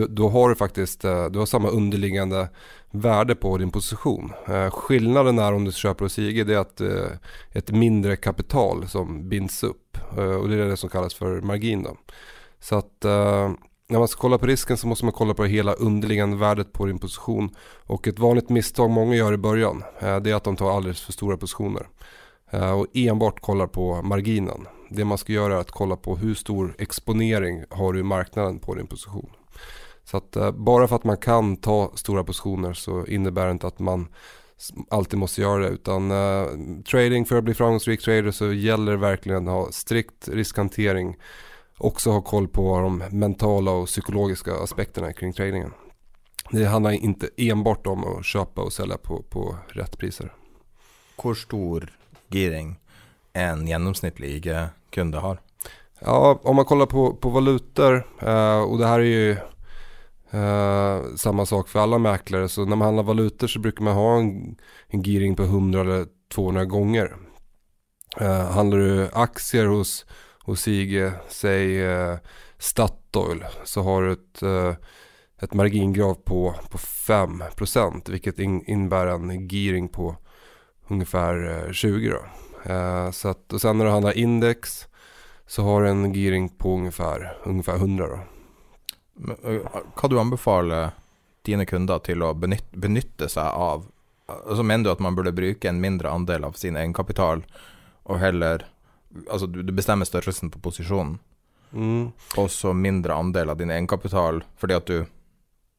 da har du faktiskt eh, du har samma underliggande värde på din position. Eh, skillnaden är om du köper hos IG det är att ett mindre kapital som binds upp. och det är det som kallas för margin. Då. Så att uh, när man ska kolla på risken så måste man kolla på hela underliggande värdet på din position. Och ett vanligt misstag många gör i början uh, det är att de tar alldeles för stora positioner. Uh, och enbart kollar på marginen. Det man ska göra är att kolla på hur stor exponering har du i marknaden på din position. Så att bara för att man kan ta stora positioner så innebär det inte att man alltid måste göra det. Utan uh, trading för att bli framgångsrik trader så gäller det verkligen att ha strikt riskhantering också ha koll på de mentala och psykologiska aspekterna kring tradingen. Det handlar inte enbart om å kjøpe og selge på, på rett priser. Hvor stor giring en genomsnittlig IG-kunde har? Ja, om man kollar på, på valutor eh, och det här är ju eh, samma sak för alla mäklare. Så när man handlar valutor så brukar man ha en, en giring på 100 eller 200 gånger. Eh, handlar du aktier hos hos Sige, säg eh, Statoil, så har du ett, eh, ett margingrav på, på 5% vilket in, innebär en gearing på ungefär eh, 20 då. Eh, så att, och sen när du handlar index så har du en gearing på ungefär, ungefär 100 då. Kan du anbefale dine kunder til å benytte, benytte seg av Altså Mener du at man burde bruke en mindre andel av sin egenkapital, og heller Altså, du, du bestemmer størrelsen på posisjonen, mm. og så mindre andel av din egenkapital, fordi at du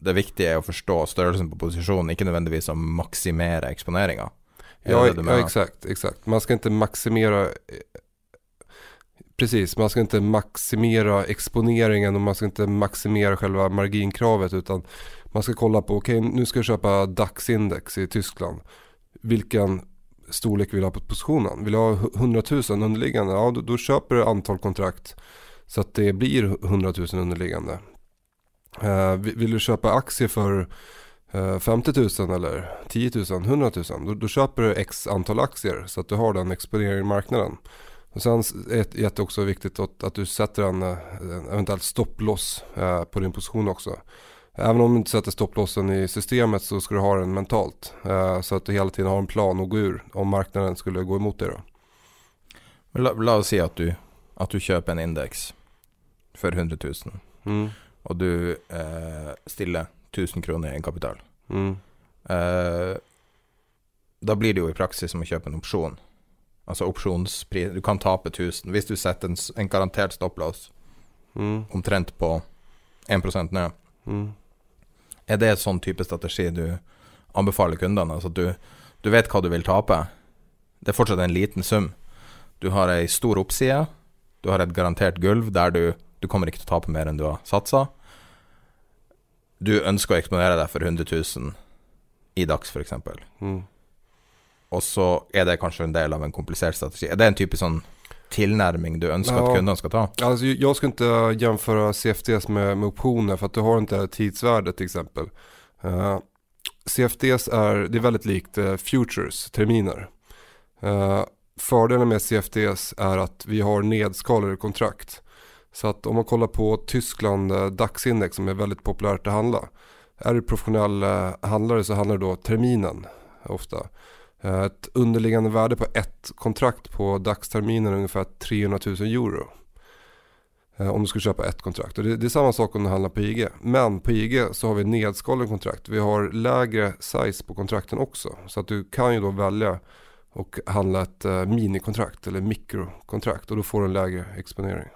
Det viktige er å forstå størrelsen på posisjonen, ikke nødvendigvis å maksimere eksponeringa. Ja, ja, exakt, exakt. Man ska inte maximera Precis, man ska inte maximera exponeringen och man ska inte maximera själva marginkravet utan man ska kolla på, okej okay, nu ska jag köpa DAX-index i Tyskland. Vilken storlek vill du ha på positionen. Vill du ha 100 000 underliggande, ja då, då köper du antal kontrakt så att det blir 100 000 underliggande. Uh, vill du köpa aktier för uh, 50 000 eller 10 000, 100 000, då, då, köper du x antal aktier så att du har den exponeringen i marknaden. Och sen är det också viktigt att, att du sätter en, en eventuellt stopploss uh, på din position också. Även om du inte sätter stopplossen i systemet så ska du ha den mentalt. Eh, så att du hela tiden har en plan att gå ur om marknaden skulle gå emot dig då. La, la oss si at du, att du kjøper en index for 100 000, mm. og du eh, stiller 1000 kroner i egenkapital. Mm. Eh, da blir det jo i praksis som å kjøpe en opsjon. Altså opsjonspris Du kan tape 1000 hvis du setter en, en garantert stopplås mm. omtrent på 1 ned. Mm. Er det sånn type strategi du anbefaler kundene? Altså at du, du vet hva du vil tape. Det er fortsatt en liten sum. Du har ei stor oppside. Du har et garantert gulv der du, du kommer ikke til å tape mer enn du har satsa. Du ønsker å eksponere deg for 100 000 i dags, f.eks. Mm. Og så er det kanskje en del av en komplisert strategi. Er det en type sånn tillnärmning du önskar ja, att kunderna ska ta? Alltså, jag skulle inte jämföra CFDs med, med optioner för att du har inte tidsvärde till exempel. Uh, CFDs är, det är väldigt likt uh, futures, terminer. Uh, fördelen med CFDs är att vi har nedskalade kontrakt. Så att om man kollar på Tyskland DAX-index som är väldigt populärt att handla. Är du professionell handlare så handlar det då terminen ofta. Eh, ett underliggande värde på ett kontrakt på dagsterminen är ungefär 300 000 euro. Eh, om du skulle köpa ett kontrakt. Och det, det, är samma sak om du handlar på IG. Men på IG så har vi nedskalen kontrakt. Vi har lägre size på kontrakten också. Så att du kan ju då välja och handla ett eh, minikontrakt eller mikrokontrakt och då får du en lägre exponering.